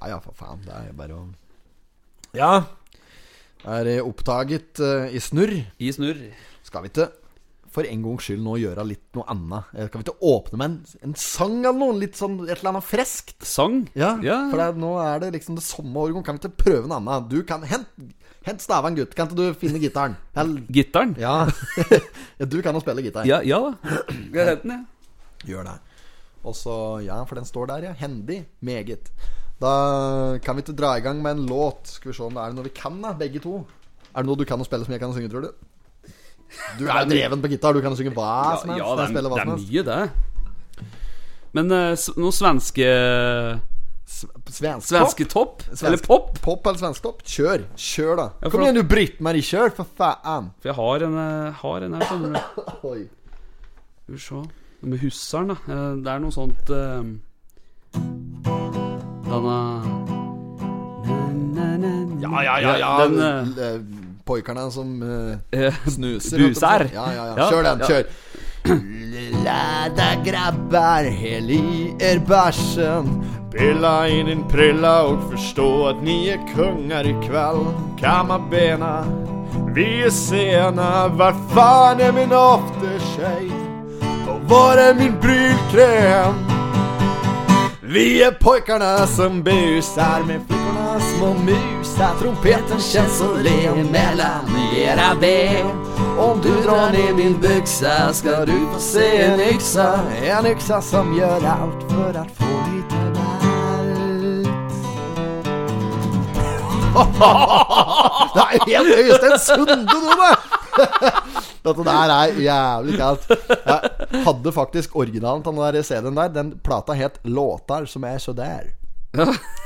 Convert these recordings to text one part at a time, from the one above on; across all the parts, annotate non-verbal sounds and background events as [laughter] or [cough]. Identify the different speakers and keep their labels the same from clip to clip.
Speaker 1: Ja ja, for faen. Det er bare å Ja. Er oppdaget eh, i snurr?
Speaker 2: I snurr.
Speaker 1: Skal vi ikke for en gangs skyld nå gjøre litt noe annet? Skal vi ikke åpne med en, en sang eller noe? Litt sånn et eller annet freskt?
Speaker 2: Sang?
Speaker 1: Ja,
Speaker 2: Ja.
Speaker 1: for det, nå er det liksom det samme årgang. Kan vi ikke prøve noe annet? Du kan Hent, hent staven, gutt. Kan ikke du finne gitaren? Eller,
Speaker 2: Gittaren?
Speaker 1: ja. [laughs] Ja, du kan jo spille gitar.
Speaker 2: Ja, ja da. Skal hente den, jeg?
Speaker 1: Gjør det. Og så, ja, for den står der, ja. Hendig. Meget. Da kan vi ikke dra i gang med en låt. Skal vi se om det er noe vi kan, da, begge to. Er det noe du kan å spille som jeg kan å synge, tror du? Du er jo dreven på gitar. Du kan jo synge hva som helst.
Speaker 2: ja det, er, det er mye, det. Men uh, noe svenske
Speaker 1: Svensk
Speaker 2: Svenske topp?
Speaker 1: Svensk-
Speaker 2: Eller pop?
Speaker 1: Pop eller svensk topp? Kjør. Kjør, da.
Speaker 2: Ja,
Speaker 1: Kom igjen, du Britt-Marie. Kjør, for faen.
Speaker 2: For jeg har en, eh, har en her, skjønner du. [coughs]
Speaker 1: Oi.
Speaker 2: Skal vi se med hussaren, da. Eh, Det er noe sånt uh, Denne
Speaker 1: Ja, ja, ja. ja.
Speaker 2: Den eh,
Speaker 1: Eh, Poikerne som eh, snuser.
Speaker 2: Busær.
Speaker 1: Ja, ja, ja. Kjør den. Kjør. Lada grabbar, häll i er bärsen Pilla i din prilla och förstå att ni är kungar ikväll Kamma bena, vi är sena Var fan är min aftershave? Var min brylkräm? Vi är pojkarna som busar med flickorna små musar Trumpeten känns så len mellan era ben Om du drar ner min byxa ska du få se en yxa En yxa som gör allt för att få ballt [laughs] Det er helt Øystein Sunde, da! [laughs] Dette der er jævlig kaldt. Jeg hadde faktisk originalen til den der CD-en der. Den plata het 'Låtar som er så der'.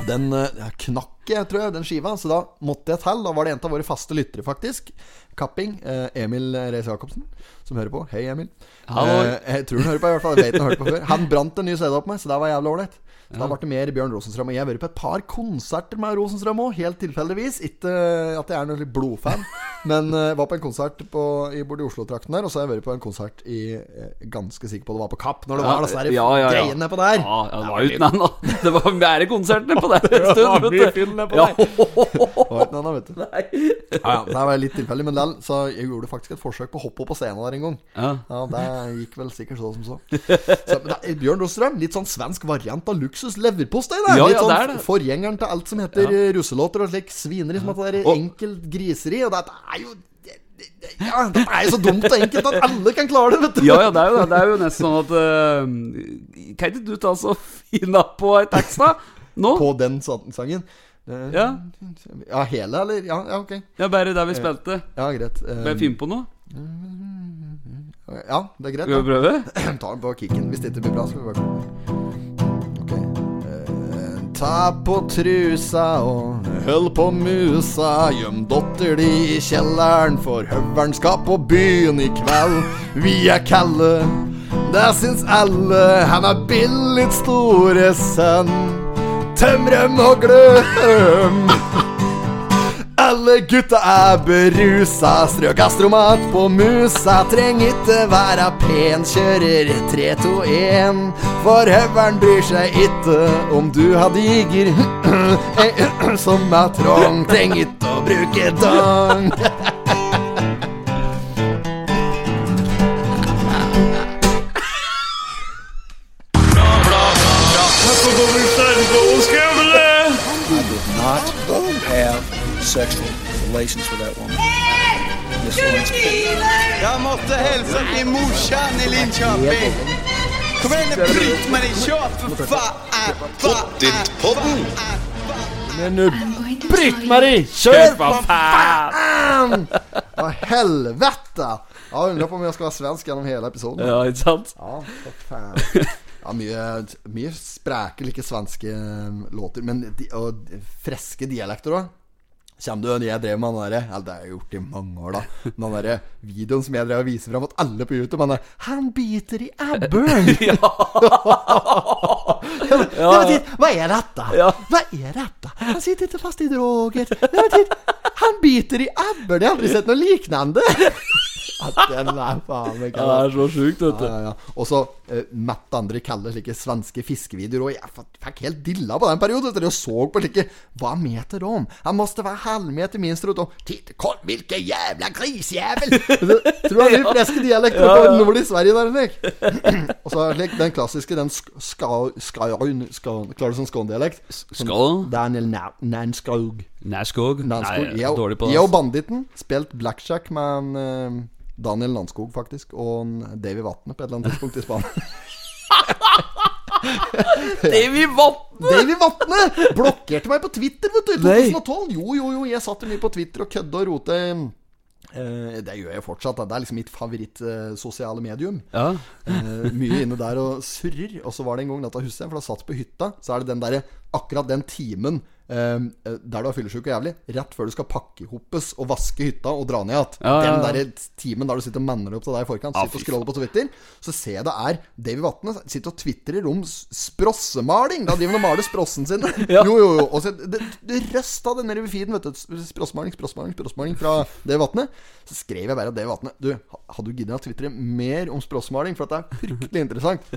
Speaker 1: Den eh, ja, knakk jeg, tror jeg, den skiva. Så da måtte jeg til. Da var det en av våre faste lyttere, faktisk. Kapping. eh, Emil Reise Jacobsen, som hører på. Hei, Emil.
Speaker 2: Hallo.
Speaker 1: Eh, jeg tror han hører på, i hvert fall. Jeg vet han hørte på før. Han brant en ny CD opp med, så det var jævlig ålreit. Så Da ble det mer Bjørn Rosenstrøm. Og jeg har vært på et par konserter med Rosenstrøm òg, helt tilfeldigvis. Ikke at jeg er noen blodfan, [laughs] men uh, var på en konsert på, i, borte i Oslo-trakten der. Og så har jeg vært på en konsert i eh, Ganske sikker på det var på Kapp, når det var disse der
Speaker 2: Ja, ja, ja.
Speaker 1: greiene på der.
Speaker 2: Ja, ja, det var uten annet [laughs] Det var mer konserter på der [laughs] en stund. vet du. Ja.
Speaker 1: Det var ikke noe, vet du.
Speaker 2: Nei.
Speaker 1: Ja, ja, det var litt tilfeldig, men likevel, så jeg gjorde faktisk et forsøk på å hoppe opp på scenen der en gang.
Speaker 2: Ja.
Speaker 1: Ja, det gikk vel sikkert så som så. så er Bjørn Rosenstrøm, litt sånn svensk variant av luksus leverpostei.
Speaker 2: Ja, ja,
Speaker 1: sånn
Speaker 2: det er det.
Speaker 1: forgjengeren til alt som heter
Speaker 2: Ja.
Speaker 1: eh, russelåter og slik svineri som at det er enkelt griseri. Og dette er jo det- det- det- Ja, det er jo så dumt og enkelt at alle kan klare det, vet du.
Speaker 2: Ja, ja, det er jo, det. det er jo nesten sånn at uh, Kan ikke du ta så finne på et tekst, da? Nå?
Speaker 1: På den sangen. Uh,
Speaker 2: Ja.
Speaker 1: ja, hele, eller? Ja, ja, ok.
Speaker 2: Ja, bare der vi spilte.
Speaker 1: Ja, greit. Eh,
Speaker 2: Bare finn på noe.
Speaker 1: ja, det er greit.
Speaker 2: Skal vi prøve? [clears throat]
Speaker 1: Ta den på kicken. Hvis det ikke blir bra, skal vi bare. Eh, ta på trusa og hold på musa. Gjem dotter di i kjelleren, for høveren skal på byen i kveld. Vi er kalde, det syns alle. Han er billig store sønn. Tømrem og gløm. Alle gutta er berusa, strø gastromat på musa. Treng ikke være pen, kjører 3-2-1. For høveren bryr seg ikke om du har diger [clears throat] [clears throat] som er trong. Treng ikke å bruke dong. [laughs]
Speaker 3: relations with that woman. This.
Speaker 4: Jag måste hälsa till morsan i Linköping. Kom igen nu Britt-Marie, kör för fan!
Speaker 5: Pottitpodden!
Speaker 1: Men nu, Britt-Marie, kjør for
Speaker 2: for faen!
Speaker 1: Hva helvete! Ja, Undrer på om jeg skal være svensk gjennom hele episoden.
Speaker 2: Ja, ikke sant?
Speaker 1: Ja, for faen. Ja, mye, mye spreke, like svenske eh, låter. Men de, og freske dialekter òg. Kjem du jeg drev med den derre Ja, det har jeg gjort i mange år, da. Den derre videoen som jeg drev og viser fram mot alle på YouTube. Han er 'Han biter i abberen'. [laughs]
Speaker 2: Ja.
Speaker 1: Ja, ja. Hva er dette?
Speaker 2: Ja.
Speaker 1: Hva er dette? Han sitter ikke fast i droger. Han biter i abberen. Jeg har aldri sett noe lignende. [laughs] Den er faen meg
Speaker 2: Ja, det er så sjukt, vet du.
Speaker 1: Ja, ja, ja. Og så uh, Matt andre kaller slike svenske fiskevideoer. Og jeg fikk helt dilla på den perioden. du, Og så på slike Hva meter de? Han måtte være halvmeter minst rundt Og Titt, kom, hvilken jævla grisjævel! [laughs] Tror du han er friske dialekter
Speaker 2: Ja,
Speaker 1: på
Speaker 2: ja.
Speaker 1: nord i Sverige der, slik? [clears throat] Og så slik, den klassiske, den sk- ska- ska- ska- Klarer du sånn skåndialekt?
Speaker 2: Skål.
Speaker 1: Daniel Na- Nanskaug.
Speaker 2: Nærskog? Nei, jeg
Speaker 1: Jeg
Speaker 2: er dårlig på
Speaker 1: jeg og. Banditten spilt blackjack med en, uh, Daniel Landskog, faktisk, og en Davy Vatne på et eller annet tidspunkt i Spania. [laughs]
Speaker 2: Davy Vatne!
Speaker 1: Davy Vatne blokkerte meg på Twitter, vet du, i 2012. Jo, jo, jo, jeg satt mye på Twitter og kødde og rote. Uh, det gjør jeg fortsatt. Da. Det er liksom mitt favorittsosiale medium.
Speaker 2: Ja.
Speaker 1: uh, mye inne der og surrer. Og så var det en gang, dette husker jeg, for da satt på hytta, så er det den derre Akkurat den timen eh, der du er fyllesyk og jævlig, rett før du skal pakke hoppes og vaske hytta og dra ned igjen.
Speaker 2: Ja, ja, ja.
Speaker 1: Den der timen der du sitter og manner opp til deg i forkant, sitter og scroller på Twitter, så ser jeg det er Davy Vatne sitter og tvitrer om sprossemaling. Da driver han og maler sprossen sin. [laughs] Jo, jo, jo. Og så det, det røsta den nede ved feeden, vet du. Sprossmaling, sprossmaling, sprossmaling fra Davy Vatne. Så skrev jeg bare at Davy Vatne Du, hadde du giddet å tvitre mer om sprossmaling? For at det er fryktelig interessant.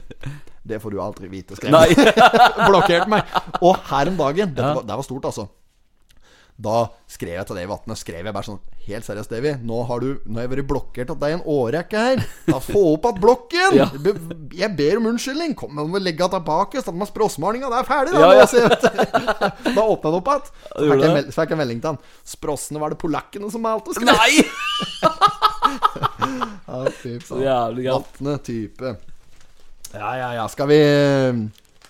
Speaker 1: Det får du aldri vite, skrev jeg. [laughs] Blokkerte meg. Og her om dagen Dette var, det var stort, altså. Da skrev jeg til Davy Vatne Skrev jeg bare sånn Helt seriøst, Davy. Nå har du Nå har jeg vært blokkert av deg en årrekke her. Da Få opp igjen blokken! [laughs]
Speaker 2: Ja.
Speaker 1: Jeg ber om unnskyldning. Kom med å legge tilbake. Stå med sprossmalinga. Det er ferdig, da.
Speaker 2: Ja, ja.
Speaker 1: jeg. [laughs] Da åpna det opp igjen. Så fikk jeg fikk jeg melding til han. Sprossene var det polakkene som malte.
Speaker 2: Nei! [laughs]
Speaker 1: Ja, fy faen. Vatne type. Ja, ja, ja. Skal vi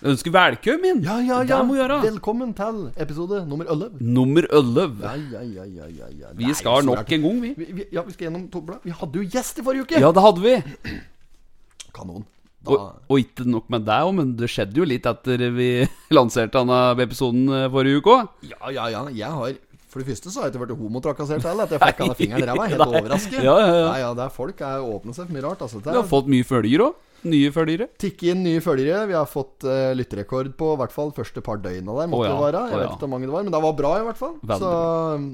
Speaker 2: Ønsker velkommen.
Speaker 1: Ja, ja,
Speaker 2: Det
Speaker 1: ja.
Speaker 2: må gjøre.
Speaker 1: Velkommen til episode nummer 11.
Speaker 2: Nummer 11.
Speaker 1: Ja, ja, ja, ja, ja, ja.
Speaker 2: Vi
Speaker 1: er
Speaker 2: skal nok en gang, vi.
Speaker 1: Vi, vi, ja, vi skal gjennom Tobla. Vi hadde jo gjest i forrige uke!
Speaker 2: Ja, det hadde vi. [clears throat]
Speaker 1: Kanon.
Speaker 2: Og, og ikke nok med det, men det skjedde jo litt etter vi [laughs] lanserte denne episoden eh, forrige uke òg.
Speaker 1: ja, ja, ja. Jeg har For det første så har jeg ikke vært homotrakassert heller. At jeg fikk av [laughs] fingeren i ræva. Helt
Speaker 2: Nei.
Speaker 1: overrasket.
Speaker 2: Ja, ja, ja.
Speaker 1: Nei, ja, det er folk er åpne seg for mye rart. Altså. Det
Speaker 2: Vi har
Speaker 1: er
Speaker 2: fått mye følger òg. Nye følgere.
Speaker 1: Tikke inn nye følgere. Vi har fått uh, lytterekord på i hvert fall første par døgna der. Måtte
Speaker 2: oh, ja.
Speaker 1: det være. Jeg
Speaker 2: Å,
Speaker 1: vet ikke hvor mange det var, men det var bra i hvert fall.
Speaker 2: Veldig
Speaker 1: så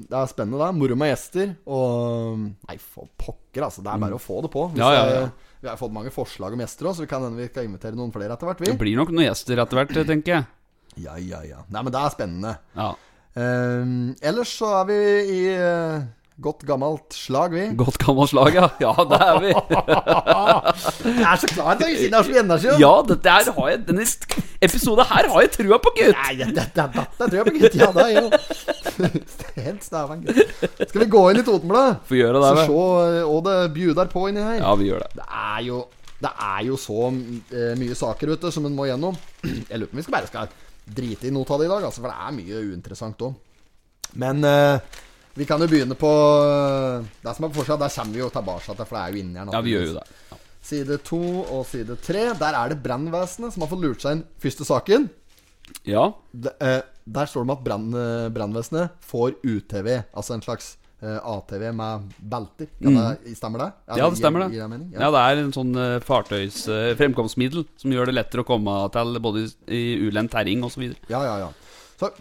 Speaker 1: det er spennende, det. Moro med gjester. Og Nei, for pokker, altså. Det er bare å få det på. Hvis
Speaker 2: Mm. Ja, ja, ja.
Speaker 1: jeg- vi har fått mange forslag om gjester òg, så vi kan hende vi skal invitere noen flere etter hvert. Vi.
Speaker 2: Det blir nok noen gjester etter hvert, tenker jeg.
Speaker 1: Ja, ja, ja. Nei, men det er spennende.
Speaker 2: Ja.
Speaker 1: Um, ellers så er vi i eh, godt gammelt slag, vi.
Speaker 2: Godt gammelt slag, ja. Ja, det er vi. [laughs]
Speaker 1: Jeg er så klar til å si det er så energi.
Speaker 2: Ja, dette her har jeg Denne episoden her har jeg trua på, gutt.
Speaker 1: Nei, dette, dette, dette tror jeg på, gutt. Ja, det er jo [laughs] Helt stavan, gutt. Skal vi gå inn i Totenbladet?
Speaker 2: Få gjøre det,
Speaker 1: Så se hva det bjuder på inni her.
Speaker 2: Ja, vi gjør det.
Speaker 1: Det er jo Det er jo så eh, mye saker ute som en må gjennom. [clears throat] Jeg lurer på om vi skal bare skal drite i noe av det i dag, altså, for det er mye uinteressant òg. Men eh, vi kan jo begynne på eh, det som er på forsida. Der kommer vi jo tilbake til, for det er jo inni her.
Speaker 2: Ja, vi gjør jo det. Ja.
Speaker 1: Side to og side tre. Der er det brannvesenet som har fått lurt seg inn første saken.
Speaker 2: Ja.
Speaker 1: De, eh, der står det om at eh, brannvesenet får UTV, altså en slags eh, ATV med belter. Kan det, stemmer det?
Speaker 2: Ja, ja, det stemmer
Speaker 1: gir-
Speaker 2: det.
Speaker 1: gir mening?
Speaker 2: Ja, det er en sånn eh, fartøys fremkomstmiddel som gjør det lettere å komme til både i ulendt terreng osv.
Speaker 1: Ja, ja, ja.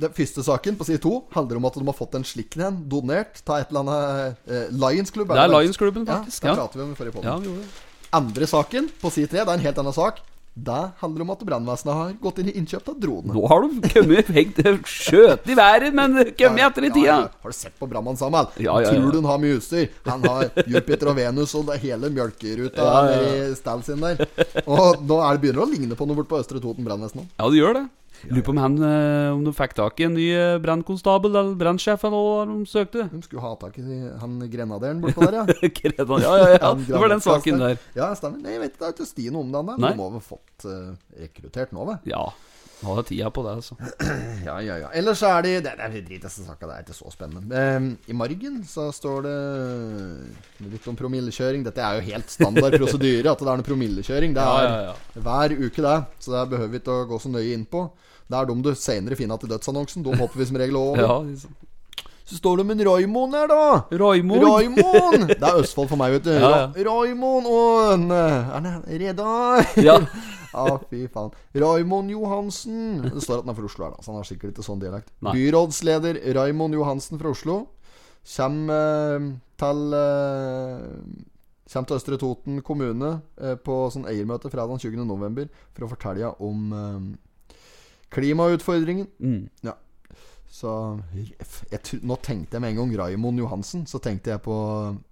Speaker 1: Den første saken på side to handler om at de har fått en slik en donert av et eller annet eh, Lions-klubb.
Speaker 2: Det er Lions-klubben, faktisk.
Speaker 1: Ja,
Speaker 2: Ja.
Speaker 1: prater vi om i forrige
Speaker 2: Ja, gjorde det.
Speaker 1: Andre saken på side tre, det er en helt annen sak. Det handler om at brannvesenet har gått inn i innkjøp av drone.
Speaker 2: Nå har du kommet hengt skjøt i været, men kommet etter i
Speaker 1: Ja,
Speaker 2: tida.
Speaker 1: ja. Har du sett på brannmann sammen?
Speaker 2: Ja, ja, ja.
Speaker 1: Tror du han har mye utstyr? Han har Jupiter og Venus og det hele mjølkeruta
Speaker 2: Ja, ja, ja.
Speaker 1: i stallen sin der. Og nå er det begynner å ligne på noe borte på Østre Toten brannvesen.
Speaker 2: Ja, det gjør det. Lurer på om han eh, Om du fikk tak i en ny eh, brannkonstabel eller brannsjef eller hva de søkte.
Speaker 1: De skulle ha tak i han grenaderen bortpå der, ja. [laughs]
Speaker 2: Grenad, ja, ja, ja. [laughs] Det var den saken der.
Speaker 1: Ja, stemmer. Nei, jeg vet ikke, det er Stine om der. Men de må vel fått uh, rekruttert nå, vel?
Speaker 2: Ja. Nå har jeg tida på det, altså. [clears throat]
Speaker 1: Ja, ja, ja. Ellers så er de Det, det er drit driteste saka, det er ikke så spennende. Ehm, I margen så står det litt om promillekjøring. Dette er jo helt standard prosedyre, at det er noe promillekjøring. Det
Speaker 2: Ja,
Speaker 1: er
Speaker 2: ja, ja.
Speaker 1: hver uke, det. Så det behøver vi ikke å gå så nøye inn på. Det er dem du senere finner til dødsannonsen. De hopper vi som regel over. [laughs]
Speaker 2: Ja, liksom.
Speaker 1: Så står det om en Raymond her, da.
Speaker 2: Raimond.
Speaker 1: Raymond! [laughs] Det er Østfold for meg, vet du.
Speaker 2: Ja, ja.
Speaker 1: Raymond og en eh, Er han Redar? [laughs]
Speaker 2: Ja.
Speaker 1: Ja, fy faen. Raymond Johansen. Det står at han er fra Oslo, her da, så han har sikkert ikke sånn dialekt.
Speaker 2: Nei.
Speaker 1: Byrådsleder Raymond Johansen fra Oslo kommer eh, til eh, Kjem til Østre Toten kommune eh, på sånn eiermøte fredag 20. november for å fortelle om eh, klimautfordringen.
Speaker 2: Mm.
Speaker 1: Ja. Så jeg, Nå tenkte jeg med en gang Raimond Johansen. Så tenkte jeg på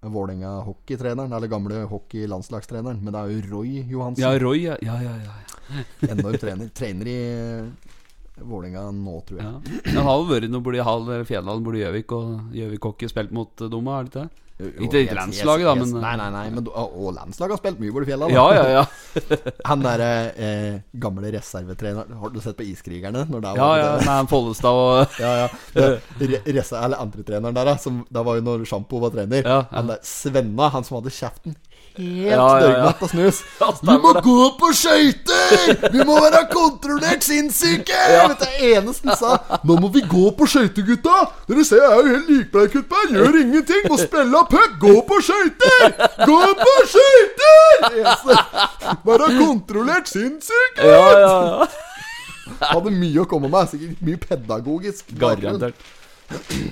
Speaker 1: Vålerenga hockeytreneren, eller gamle hockeylandslagstreneren. Men det er jo Roy Johansen.
Speaker 2: Ja, Roy, ja. Ja, ja, ja.
Speaker 1: Enorm trener. Trener i eh, Vålerenga nå, tror jeg.
Speaker 2: ja. Det har jo vært noe borti Hall Fjelldalen, borti Gjøvik, og Gjøvik hockey spilt mot eh, Doma, er det ikke det?
Speaker 1: Jo,
Speaker 2: Ikke
Speaker 1: yes,
Speaker 2: landslaget, da,
Speaker 1: helt-
Speaker 2: men-
Speaker 1: Nei, nei, nei. Men, og, landslaget har spilt mye borti fjella. da.
Speaker 2: Ja, ja, ja. [laughs]
Speaker 1: Han derre eh, gamle reservetreneren Har du sett på Iskrigerne? Når det
Speaker 2: Ja,
Speaker 1: var,
Speaker 2: ja, [laughs] med han Follestad og
Speaker 1: ja, ja. Det, re, resa, eller andretreneren der, da. Som, det var jo når Sjampo var trener.
Speaker 2: Ja, ja.
Speaker 1: Han der Svenna, han som hadde kjeften helt
Speaker 2: Ja, ja, ja.
Speaker 1: dørgnatt av snus.
Speaker 2: Ja,
Speaker 1: Vi må
Speaker 2: det.
Speaker 1: gå på skøyter! Vi må være kontrollert sinnssyke! Vet du, eneste han sa. Nå må vi gå på skøyter, gutta! Dere ser jeg er jo helt likbleik utpå her. Gjør ingenting. Må spille puck. Gå på skøyter! Gå på skøyter! Være kontrollert sinnssyke!
Speaker 2: Ja, ja, ja.
Speaker 1: Hadde mye å komme med. Sikkert mye pedagogisk.
Speaker 2: Garantert.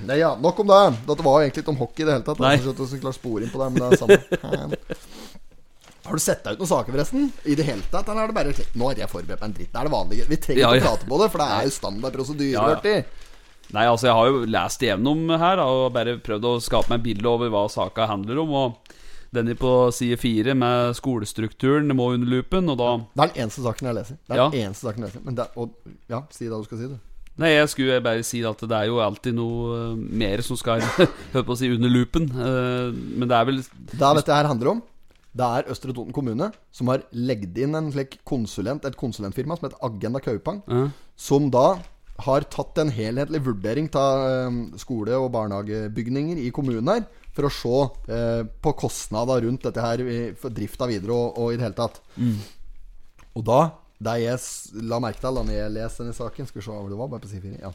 Speaker 1: Nei, ja, Nok om det. Dette var jo egentlig ikke om hockey i det hele tatt.
Speaker 2: Nei.
Speaker 1: Jeg ikke klart spore inn på det, men det er samme. Har du sett deg ut noen saker, forresten? I det hele tatt? Eller er det bare slik Nå har jeg forberedt meg en dritt. Det er det vanlige. Vi trenger
Speaker 2: Ja,
Speaker 1: ikke
Speaker 2: ja.
Speaker 1: å prate på det, for det er jo standard prosedyre.
Speaker 2: Ja. Nei, altså, jeg har jo lest igjennom her da, og bare prøvd å skape meg et bilde over hva saka handler om. Og denne på side fire med skolestrukturen må under lupen, og da
Speaker 1: Det er den eneste saken jeg leser. Det er den eneste saken jeg leser. Men det, og, ja, si det du skal si, du.
Speaker 2: Nei, jeg skulle bare si at det er jo alltid noe eh, mer som skal [laughs] Hør på å si under lupen. Eh, Men det er vel
Speaker 1: Det er dette her handler om. Det er Østre Toten kommune som har legget inn en slik konsulent, et konsulentfirma som heter Agenda Kaupang.
Speaker 2: Ja.
Speaker 1: Som da har tatt en helhetlig vurdering av skole- og barnehagebygninger i kommunen her. For å se eh, på kostnader rundt dette her i- drifta videre og, og i det hele tatt. Og da det jeg la merke til da jeg leste denne saken Skal vi se hvor det var, bare på side 4. Ja.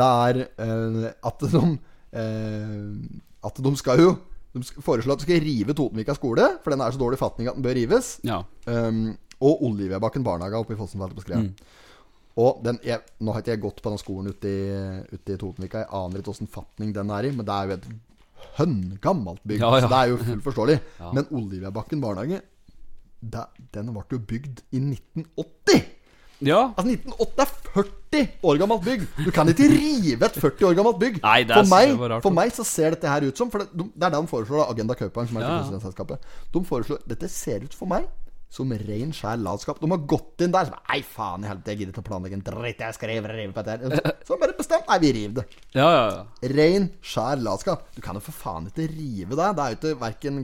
Speaker 1: Det er uh, at de uh, At de skal jo De foreslår at de skal rive Totenvika skole, for den er så dårlig fatning at den bør rives.
Speaker 2: Ja.
Speaker 1: Um, og Olivia-bakken barnehage oppe i Fossenfeltet på Skrea.
Speaker 2: Mm.
Speaker 1: Og den, jeg, Nå har ikke jeg gått på den skolen ute i, ute i Totenvika. Jeg aner ikke åssen fatning den er i, men det er jo et høngammelt bygg.
Speaker 2: Ja, ja.
Speaker 1: Så det er jo fullt forståelig. [laughs]
Speaker 2: Ja.
Speaker 1: Men Olivia-bakken barnehage Den ble jo bygd i 1980!
Speaker 2: ja.
Speaker 1: Altså 1980 er 40 år gammelt bygg! Du kan ikke rive et 40 år gammelt bygg.
Speaker 2: Nei, det er-
Speaker 1: for, meg,
Speaker 2: rart.
Speaker 1: for meg så ser dette her ut som For det, de, det er det de foreslår, da, Agenda Kaupang, som er
Speaker 2: Ja,
Speaker 1: presidentselskapet. De foreslår Dette ser ut for meg som ren, skjær latskap. De har gått inn der så Nei, faen i helvete, jeg gidder ikke å planlegge en dritt. Jeg skal rive, rive på dette her. Så bare bestemt Nei, vi river det.
Speaker 2: Ja, ja, ja.
Speaker 1: Ren, skjær latskap. Du kan jo for faen ikke rive det. Det er jo ikke verken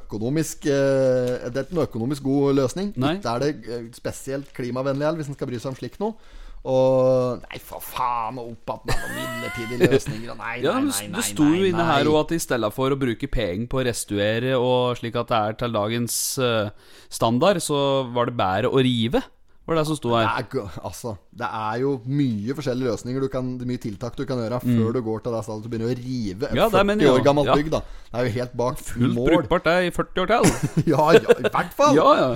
Speaker 1: økonomisk eh, Det er ikke noe økonomisk god løsning.
Speaker 2: Nei.
Speaker 1: Ikke er det eh, spesielt klimavennlig heller, hvis en skal bry seg om slikt noe. Og Nei, for faen, og opp igjen med midlertidige løsninger. Og nei, nei,
Speaker 2: nei,
Speaker 1: nei, nei,
Speaker 2: Det sto jo inne her også at i stedet for å bruke penger på å restuere og slik at det er til dagens eh, standard, så var det bedre å rive. Var det som sto
Speaker 1: Det er, altså, det er jo mye forskjellige løsninger du kan, det er mye tiltak du kan gjøre før du går til det stedet du begynner å rive
Speaker 2: Mm. Ja,
Speaker 1: 40
Speaker 2: mener jeg
Speaker 1: år
Speaker 2: gammel
Speaker 1: bygg. da Det er jo helt bak
Speaker 2: Fullt
Speaker 1: mål.
Speaker 2: Fullt brukbart det i 40 år til. [laughs]
Speaker 1: Ja, ja, i hvert fall!
Speaker 2: Ja, ja.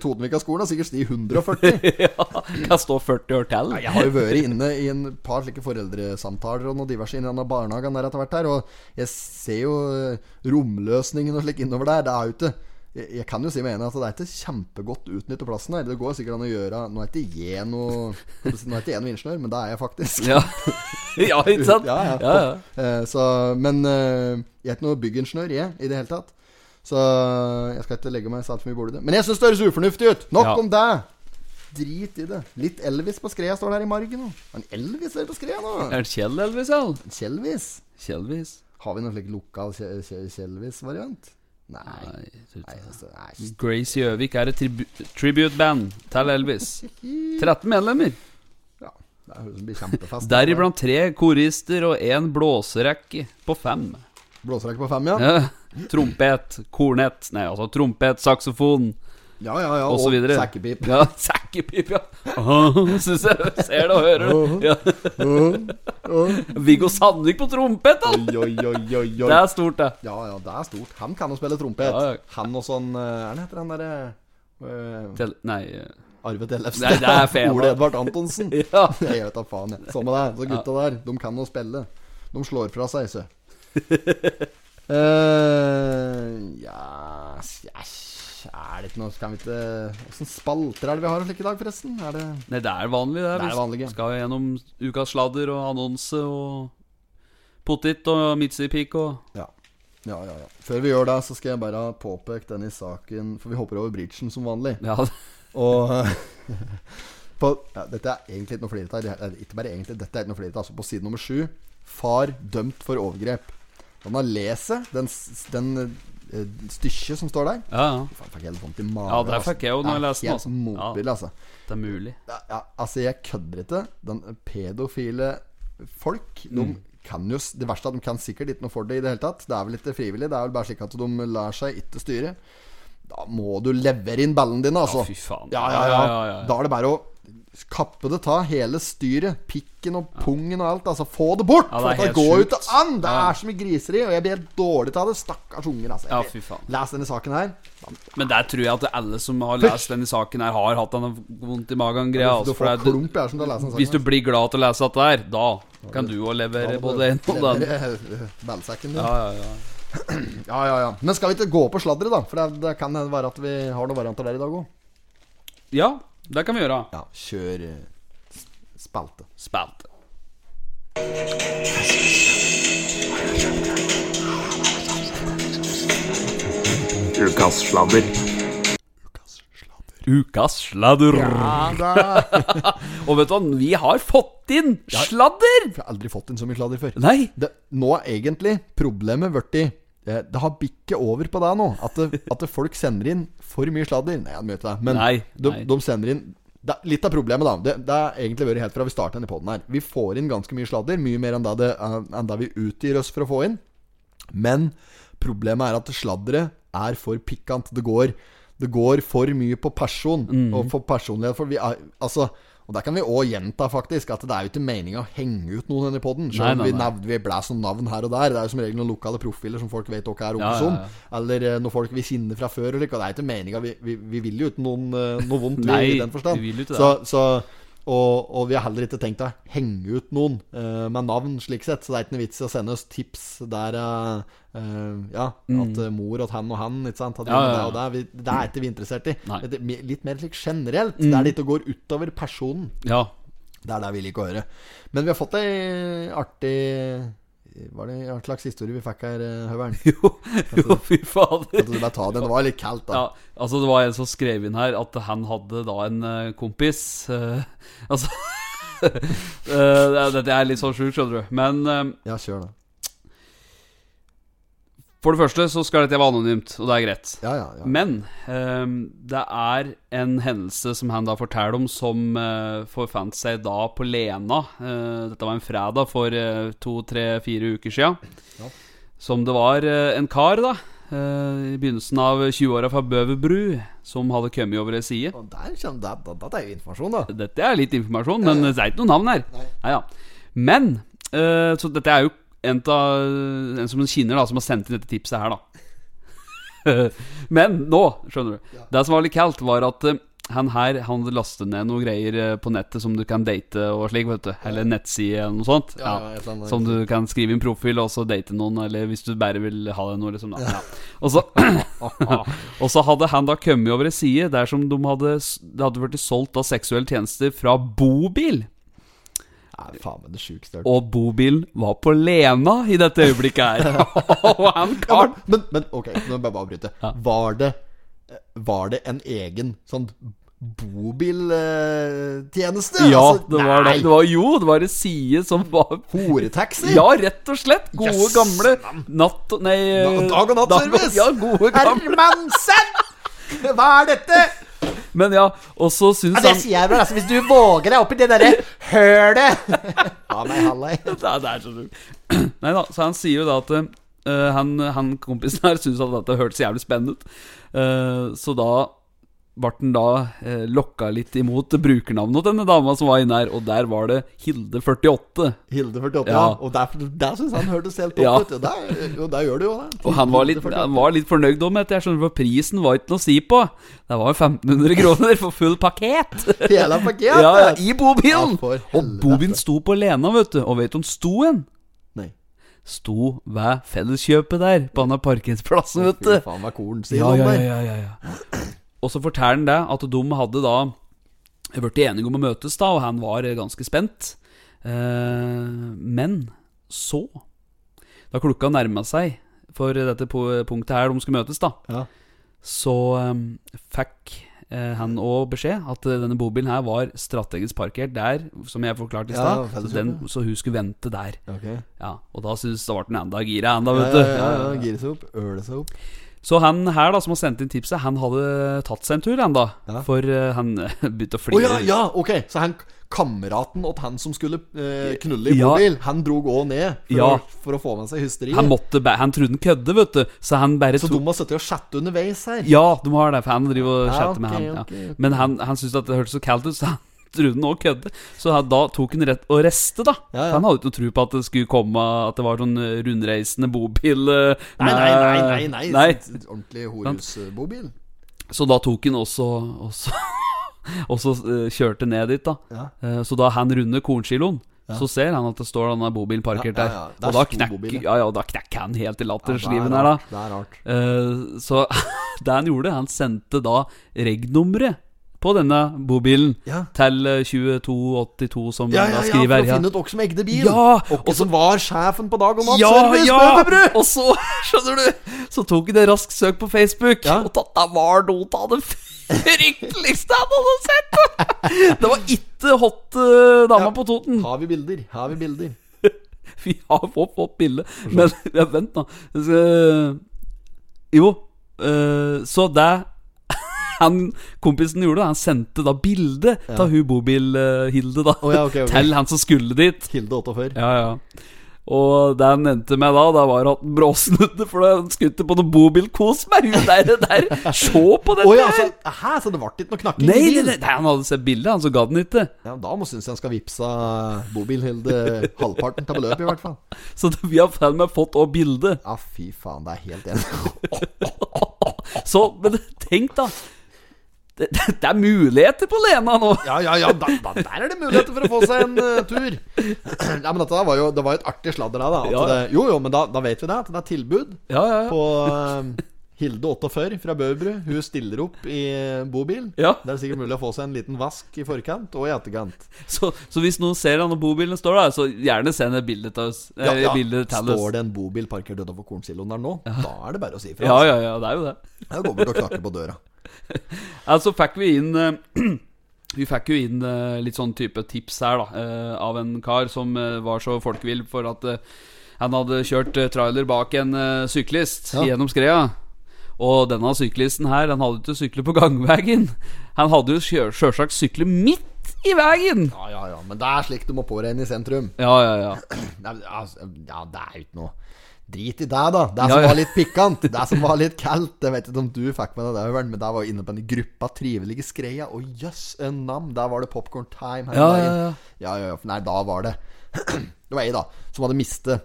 Speaker 1: Totenvika-skolen har sikkert sti 140. [laughs]
Speaker 2: ja, kan stå 40 år til.
Speaker 1: Jeg har jo vært inne i en par slike foreldresamtaler og noe diverse i denne barnehagen der etter hvert her, og jeg ser jo eh, romløsningen og slik innover der. Det er jo ikke jeg, jeg kan jo si med enig at det er ikke kjempegodt utnyttet plassen her. Det går sikkert an å gjøre Nå er ikke jeg noe Nå er ikke jeg noe ingeniør, men det er jeg faktisk.
Speaker 2: Ja. [laughs] ja, ikke sant?
Speaker 1: Ja, ja.
Speaker 2: ja, ja.
Speaker 1: Eh, så, men eh, jeg er ikke noe byggingeniør, jeg, i det hele tatt. Så jeg skal ikke legge meg så altfor mye borti det. Men jeg syns det høres ufornuftig ut! Nok om det! Drit i det. Litt Elvis på skrea står der i margen nå. En Elvis er på skrea nå.
Speaker 2: Er det Kjell Elvis, ja?
Speaker 1: Kjellvis.
Speaker 2: Kjellvis?
Speaker 1: Har vi noen slik lokal Kje- Kje- Kjellvis-variant? Nei.
Speaker 2: Nei,
Speaker 1: altså, nei.
Speaker 2: Grace Gjøvik er et tribu tribute-band til Elvis. [laughs] 13 medlemmer.
Speaker 1: Ja, det blir kjempefest.
Speaker 2: Deriblant tre korister og én blåserekke på fem.
Speaker 1: Blåserekke på fem, ja.
Speaker 2: Ja. Trompet, kornett Nei, altså trompet, saksofon
Speaker 1: Ja, ja, ja.
Speaker 2: og så videre.
Speaker 1: sekkepip.
Speaker 2: Ja, [laughs] sekkepip, ja. [laughs] Syns jeg ser det og hører det. Ja. Viggo Sandvik på trompet, da! Det er stort, det.
Speaker 1: Ja, ja, det er stort. Han kan jo spille trompet. Han og sånn eh, Er heter han derre
Speaker 2: uh, nei eh,
Speaker 1: Arve Tellefsen.
Speaker 2: Nei, det er feil, [laughs]
Speaker 1: Ole. Edvard Antonsen.
Speaker 2: Ja.
Speaker 1: Jeg vet da faen, jeg. Samme det. Så gutta der, de kan jo spille. De slår fra seg, så. Uh, ja, s- ja Er det ikke noe Kan vi ikke Åssen spalter er det vi har slik i dag, forresten? Er det
Speaker 2: Nei, det er vanlig, det.
Speaker 1: Det er
Speaker 2: Vi
Speaker 1: vanlig, ja.
Speaker 2: skal gjennom ukas sladder og annonse og potet og midtsidepik og
Speaker 1: Ja. Ja, ja, ja. Før vi gjør det, så skal jeg bare Påpeke den denne saken For vi hopper over bridgen som vanlig.
Speaker 2: Ja,
Speaker 1: Og [laughs] på, ja, Dette er egentlig ikke noe flirete her. Det er Ikke bare egentlig, dette er ikke noe flirete. Altså på side nummer sju Far dømt for overgrep. Han har lest den, den stykket som står der.
Speaker 2: ja. ja.
Speaker 1: Faen, fikk helt vondt i magen.
Speaker 2: Ja, det
Speaker 1: altså.
Speaker 2: fikk jeg jo når jeg leste den,
Speaker 1: Helt motvillig, altså.
Speaker 2: Det er mulig.
Speaker 1: Ja, ja, altså, jeg kødder ikke. Den pedofile folk De
Speaker 2: Mm.
Speaker 1: kan jo Det verste er at de kan sikkert ikke noe for det i det hele tatt. Det er vel ikke frivillig. Det er vel bare slik at de lar seg ikke styre. Da må du levere inn ballene dine, altså.
Speaker 2: Ja, fy faen.
Speaker 1: Ja, ja, ja.
Speaker 2: Ja, ja, ja, ja.
Speaker 1: Da er det bare å kappe det ta, hele styret. Pikken og pungen og alt. Altså, få det bort!
Speaker 2: Ja, det
Speaker 1: for
Speaker 2: er
Speaker 1: at det går jo ikke an! Det
Speaker 2: Ja.
Speaker 1: er så mye griseri, og jeg blir helt dårlig av det. Stakkars unger, altså.
Speaker 2: Ja, fy faen.
Speaker 1: Les denne saken her.
Speaker 2: Men der tror jeg at alle som har lest denne saken her, har hatt denne vondt i magen-greia.
Speaker 1: Du
Speaker 2: Altså,
Speaker 1: denne
Speaker 2: hvis du blir glad til å lese dette her, da kan du jo levere både en og den.
Speaker 1: Ballsekken din.
Speaker 2: Ja, ja, ja. [clears throat]
Speaker 1: Ja, ja, ja. Men skal vi ikke gå på sladderet, da? For det, det kan være at vi har noen varianter der i dag òg.
Speaker 2: ja, det kan vi gjøre.
Speaker 1: Ja, kjør eh, spalte.
Speaker 2: Spalte.
Speaker 6: Ukas sladder.
Speaker 2: Ukas sladder. Ukas sladder.
Speaker 1: Ja da! [laughs]
Speaker 2: Og vet du hva, vi har fått inn sladder!
Speaker 1: Jeg har aldri fått inn så mye sladder før.
Speaker 2: Nei.
Speaker 1: Det, nå er egentlig problemet blitt Det har bikket over på deg nå. At, det, at det folk sender inn for mye sladder. Nei, jeg møter deg. Men
Speaker 2: Nei,
Speaker 1: de,
Speaker 2: nei.
Speaker 1: de sender inn det, Litt av problemet, da. Det, det har egentlig vært helt fra vi starta denne poden her. Vi får inn ganske mye sladder. Mye mer enn det, det, enn det vi utgir oss for å få inn. Men problemet er at sladderet er for pikant. Det går, det går for mye på person
Speaker 2: Mm.
Speaker 1: og for personlighet. For vi er, altså, og der kan vi òg gjenta, faktisk, at det er jo ikke meninga å henge ut noen i poden. Selv om vi, nevner- vi blæser navn her og der. Det er jo som regel noen lokale profiler som folk vet hva er
Speaker 2: Ja,
Speaker 1: som.
Speaker 2: ja, ja.
Speaker 1: Eller når noen folk vi kjenner fra før. Og, like. og det er jo ikke meninga vi, vi, vi vil jo ikke noen, eh, noe vondt, vi, i den forstand.
Speaker 2: vi vil jo ikke det.
Speaker 1: Så, så, og, og vi har heller ikke tenkt å henge ut noen uh, med navn, slik sett. Så det er ikke noe vits i å sende oss tips der uh, Ja, at eh, mor og han og han ikke sant,
Speaker 2: Mm. Ja, ja,
Speaker 1: det
Speaker 2: ja.
Speaker 1: det. Vi, det er ikke vi interessert i.
Speaker 2: Mm.
Speaker 1: Det er litt mer slik generelt, der det ikke går utover personen.
Speaker 2: Ja.
Speaker 1: Det er det vi liker å høre. Men vi har fått ei artig Var det en slags historie vi fikk her, eh, Høveren? [laughs]
Speaker 2: Jo, jo, fy fader.
Speaker 1: At du bare ta den. Det var litt kaldt, da.
Speaker 2: Ja, altså Det var en som skrev inn her at han hadde da en eh, kompis uh, [laughs] Altså [laughs] Dette er litt sånn sjukt, skjønner du. Men uh,
Speaker 1: Ja, kjør, da.
Speaker 2: For det første så skal dette være anonymt, og det er greit.
Speaker 1: Ja, ja, ja.
Speaker 2: Men um, det er en hendelse som han da forteller om, som uh, forfant seg da på Lena. Uh, dette var en fredag for uh, to, tre, fire uker sia. Som det var en kar, da, i begynnelsen av 20-åra fra Bøverbru, som hadde kommet over ei side.
Speaker 1: Og der kommer det, det, det er jo informasjon, da.
Speaker 2: Dette er litt informasjon, men det er ikke noe navn her. Nei, ja. Men Så dette er jo en, ta, en som en kjenner, da, som har sendt inn dette tipset her, da. [laughs] men nå, skjønner du. Det som var litt kaldt, var at eh, han her Han lastet ned noen greier eh, på nettet som du kan date og slik, vet du. Eller nettside eller noe sånt.
Speaker 1: Ja, ja, eller.
Speaker 2: Som du kan skrive inn profil og så date noen, eller hvis du bare vil ha det noe, liksom. Da. Ja. Og så [laughs] Og så hadde han da kommet over ei side der som de hadde Det hadde blitt solgt av seksuelle tjenester fra Bobil.
Speaker 1: Nei, faen meg det sjukeste jeg har hørt.
Speaker 2: Og bobilen var på Lena i dette øyeblikket her. [laughs] og han
Speaker 1: Ja,
Speaker 2: karen
Speaker 1: men, men, ok, nå må jeg bare avbryte.
Speaker 2: Ja.
Speaker 1: Var det Var det en egen sånn bobiltjeneste?
Speaker 2: Ja,
Speaker 1: Altså,
Speaker 2: det var det. Det var jo, det var en side som var
Speaker 1: Horetaxi?
Speaker 2: Ja, rett og slett. Gode,
Speaker 1: Yes.
Speaker 2: gamle natt Nei
Speaker 1: Da- dag og natt-service.
Speaker 2: Ja, gode, gamle
Speaker 1: Hermansen! Hva er dette?
Speaker 2: Men ja, og så syns
Speaker 1: Ja, det sier jeg vel, altså. Hvis du våger deg opp i det derre hølet [laughs] Ja, nei, hallei. [laughs]
Speaker 2: det er så sjukt. [clears throat] Nei da, så han sier jo da at uh, han, han kompisen her syns at dette hørtes jævlig spennende ut. Uh, så da ble han da eh, lokka litt imot brukernavnet til denne dama som var inne her, og der var det Hilde48.
Speaker 1: Hilde 48, ja.
Speaker 2: Ja.
Speaker 1: Og der, der syns han hørtes helt topp
Speaker 2: Ja.
Speaker 1: ut. Og der, jo, der gjør det jo det.
Speaker 2: Og han var litt, han var litt fornøyd om dette, jeg skjønner, for prisen var ikke noe å si på. Det var 1500 kroner for full pakket. [laughs]
Speaker 1: Hele pakket?
Speaker 2: Ja, ja, I bobilen!
Speaker 1: Ja,
Speaker 2: og bobilen sto på Lena, vet du. Og vet du den sto hen? Sto ved felleskjøpet der, på denne parkeringsplassen, vet
Speaker 1: Fy
Speaker 2: du.
Speaker 1: faen, hva korn sier
Speaker 2: ja,
Speaker 1: ja,
Speaker 2: ja, ja, ja. Og så forteller han det at de hadde da blitt enige om å møtes, da, og han var ganske spent. Eh, men så, da klokka nærma seg for dette punktet her de skulle møtes, da,
Speaker 1: Ja.
Speaker 2: så eh, fikk eh, han òg beskjed at denne bobilen her var strategisk parkert der, som jeg forklarte i
Speaker 1: Ja,
Speaker 2: så, så hun skulle vente der.
Speaker 1: Okay.
Speaker 2: Ja, Og da syntes da ble han enda gira, enda,
Speaker 1: Ja,
Speaker 2: du.
Speaker 1: ja,
Speaker 2: ja,
Speaker 1: ja, ja, gire seg opp, øle seg opp.
Speaker 2: Så han her da som har sendt inn tipset, han hadde tatt seg en tur, han da.
Speaker 1: Ja.
Speaker 2: For uh, han [laughs] begynte å flire.
Speaker 1: Oh, ja, ja, ok. Så han kameraten til han som skulle eh, knulle i
Speaker 2: Ja.
Speaker 1: bobil, han drog òg ned for,
Speaker 2: Ja.
Speaker 1: å, for å få med seg hysteriet.
Speaker 2: Han måtte Han trodde han kødde, vet du. Så han bare
Speaker 1: Så
Speaker 2: tok
Speaker 1: de har sittet og chatte underveis her.
Speaker 2: Ja, de har det. For han driver og
Speaker 1: Ja,
Speaker 2: okay, med han. Ja.
Speaker 1: ok, ok.
Speaker 2: Men han, han syntes at det hørtes så kaldt ut, så han trodde han òg kødde. Så da tok han rett og reste, da.
Speaker 1: Ja, ja.
Speaker 2: Han hadde ikke noe tro på at det skulle komme At det var sånn eh, rundreisende bobil. eh,
Speaker 1: Nei, nei, nei, nei, nei.
Speaker 2: nei.
Speaker 1: sånn Ordentlig horehusbobil.
Speaker 2: Så da tok han også også, [laughs] og så kjørte ned dit, da.
Speaker 1: Ja.
Speaker 2: Eh, så da han runder kornsiloen, så ser han at det står denne bobilen parkert
Speaker 1: Ja, ja,
Speaker 2: der.
Speaker 1: ja.
Speaker 2: Og da knekker ja, ja, da knekker han helt i lattersliven
Speaker 1: er
Speaker 2: her, da.
Speaker 1: Det er rart.
Speaker 2: Eh, så [laughs] det han gjorde, han sendte da reg-nummeret på denne bobilen
Speaker 1: Ja.
Speaker 2: til eh, 2282, som
Speaker 1: Ja, ja,
Speaker 2: da
Speaker 1: ja, for å finne ut hvem som eide bil.
Speaker 2: Ja,
Speaker 1: Og som var sjefen på Dag og Natt
Speaker 2: ja,
Speaker 1: Service.
Speaker 2: ja! Og så, [laughs] skjønner du, så tok jeg det raskt søk på Facebook,
Speaker 1: Ja.
Speaker 2: og dette var noe av det frykteligste han hadde sett! [laughs] Det var ikke hot uh, dama på Toten.
Speaker 1: Har vi bilder? Har vi bilder? [laughs]
Speaker 2: Vi har fått, fått bilde, men vent, da. Jo, uh, så det han kompisen gjorde, han sendte da bilde av hun bobil-Hilde, da.
Speaker 1: Å, ja, okay, okay.
Speaker 2: Til han som skulle dit.
Speaker 1: Hilde 48.
Speaker 2: Ja, ja. Og det han endte med da, da var at han bråsnudde, for han skulle på noe bobilkos med hun der. der. Se på dette
Speaker 1: Oh, ja, så,
Speaker 2: her!
Speaker 1: hæ, så det ble ikke noe knakking
Speaker 2: Nei, nei, nei, han hadde sett bildet, han så ga den ikke.
Speaker 1: Ja, da må synes jeg han skal vippse bobilhilde halvparten av beløpet, i hvert fall. [laughs]
Speaker 2: Så det, vi har og med fått òg bilde.
Speaker 1: Ja, fy faen, det er helt enig. [laughs]
Speaker 2: Så, men tenk da det, det, er muligheter på Lena nå
Speaker 1: Ja, ja, ja, da, da, der er det muligheter for å få seg en uh, tur. [laughs] Nei, men dette var jo Det var jo et artig sladder, da.
Speaker 2: Ja.
Speaker 1: det, jo, jo, men da, da vet vi det. At det er tilbud
Speaker 2: Ja, ja, ja
Speaker 1: på uh, Hilde 48 fra Bøbru. Hun stiller opp i eh, bobil.
Speaker 2: Ja.
Speaker 1: Det er sikkert mulig å få seg en liten vask i forkant og i etterkant.
Speaker 2: så, så hvis noen ser denne bobilen står der Så gjerne send et bilde til oss
Speaker 1: Ja, ja. Står det en bobil parkert utenfor kornsiloen der nå, da er det bare å si ifra.
Speaker 2: Ja,
Speaker 1: altså.
Speaker 2: ja, ja, det er jo det
Speaker 1: Jeg går bort og knakker på døra. [laughs]
Speaker 2: Altså fikk vi inn eh, [clears throat] Vi fikk jo inn eh, litt sånn type tips her da eh, Av en kar som var så folkevill For at han hadde kjørt trailer bak en syklist
Speaker 1: Ja.
Speaker 2: Gjennom skreia Og denne syklisten her Han hadde ikke syklet på gangvegen Han hadde jo sjølsagt syklet midt i veien
Speaker 1: Ja, ja, ja. Men det er slik du må påregne i sentrum.
Speaker 2: Ja, ja, ja [clears throat]
Speaker 1: altså, ja, det er jo ikke noe Drit i det, da. Det som var litt pikant. Det som var litt kaldt. Jeg vet ikke om du fikk med deg det, men der var inne på en gruppa trivelige skreia. Og jøss, en nam. Der var det popcorn time. her
Speaker 2: Ja,
Speaker 1: dagen.
Speaker 2: ja.
Speaker 1: ja, ja. Nei, da var det [clears throat] Det var jeg, da, som hadde mistet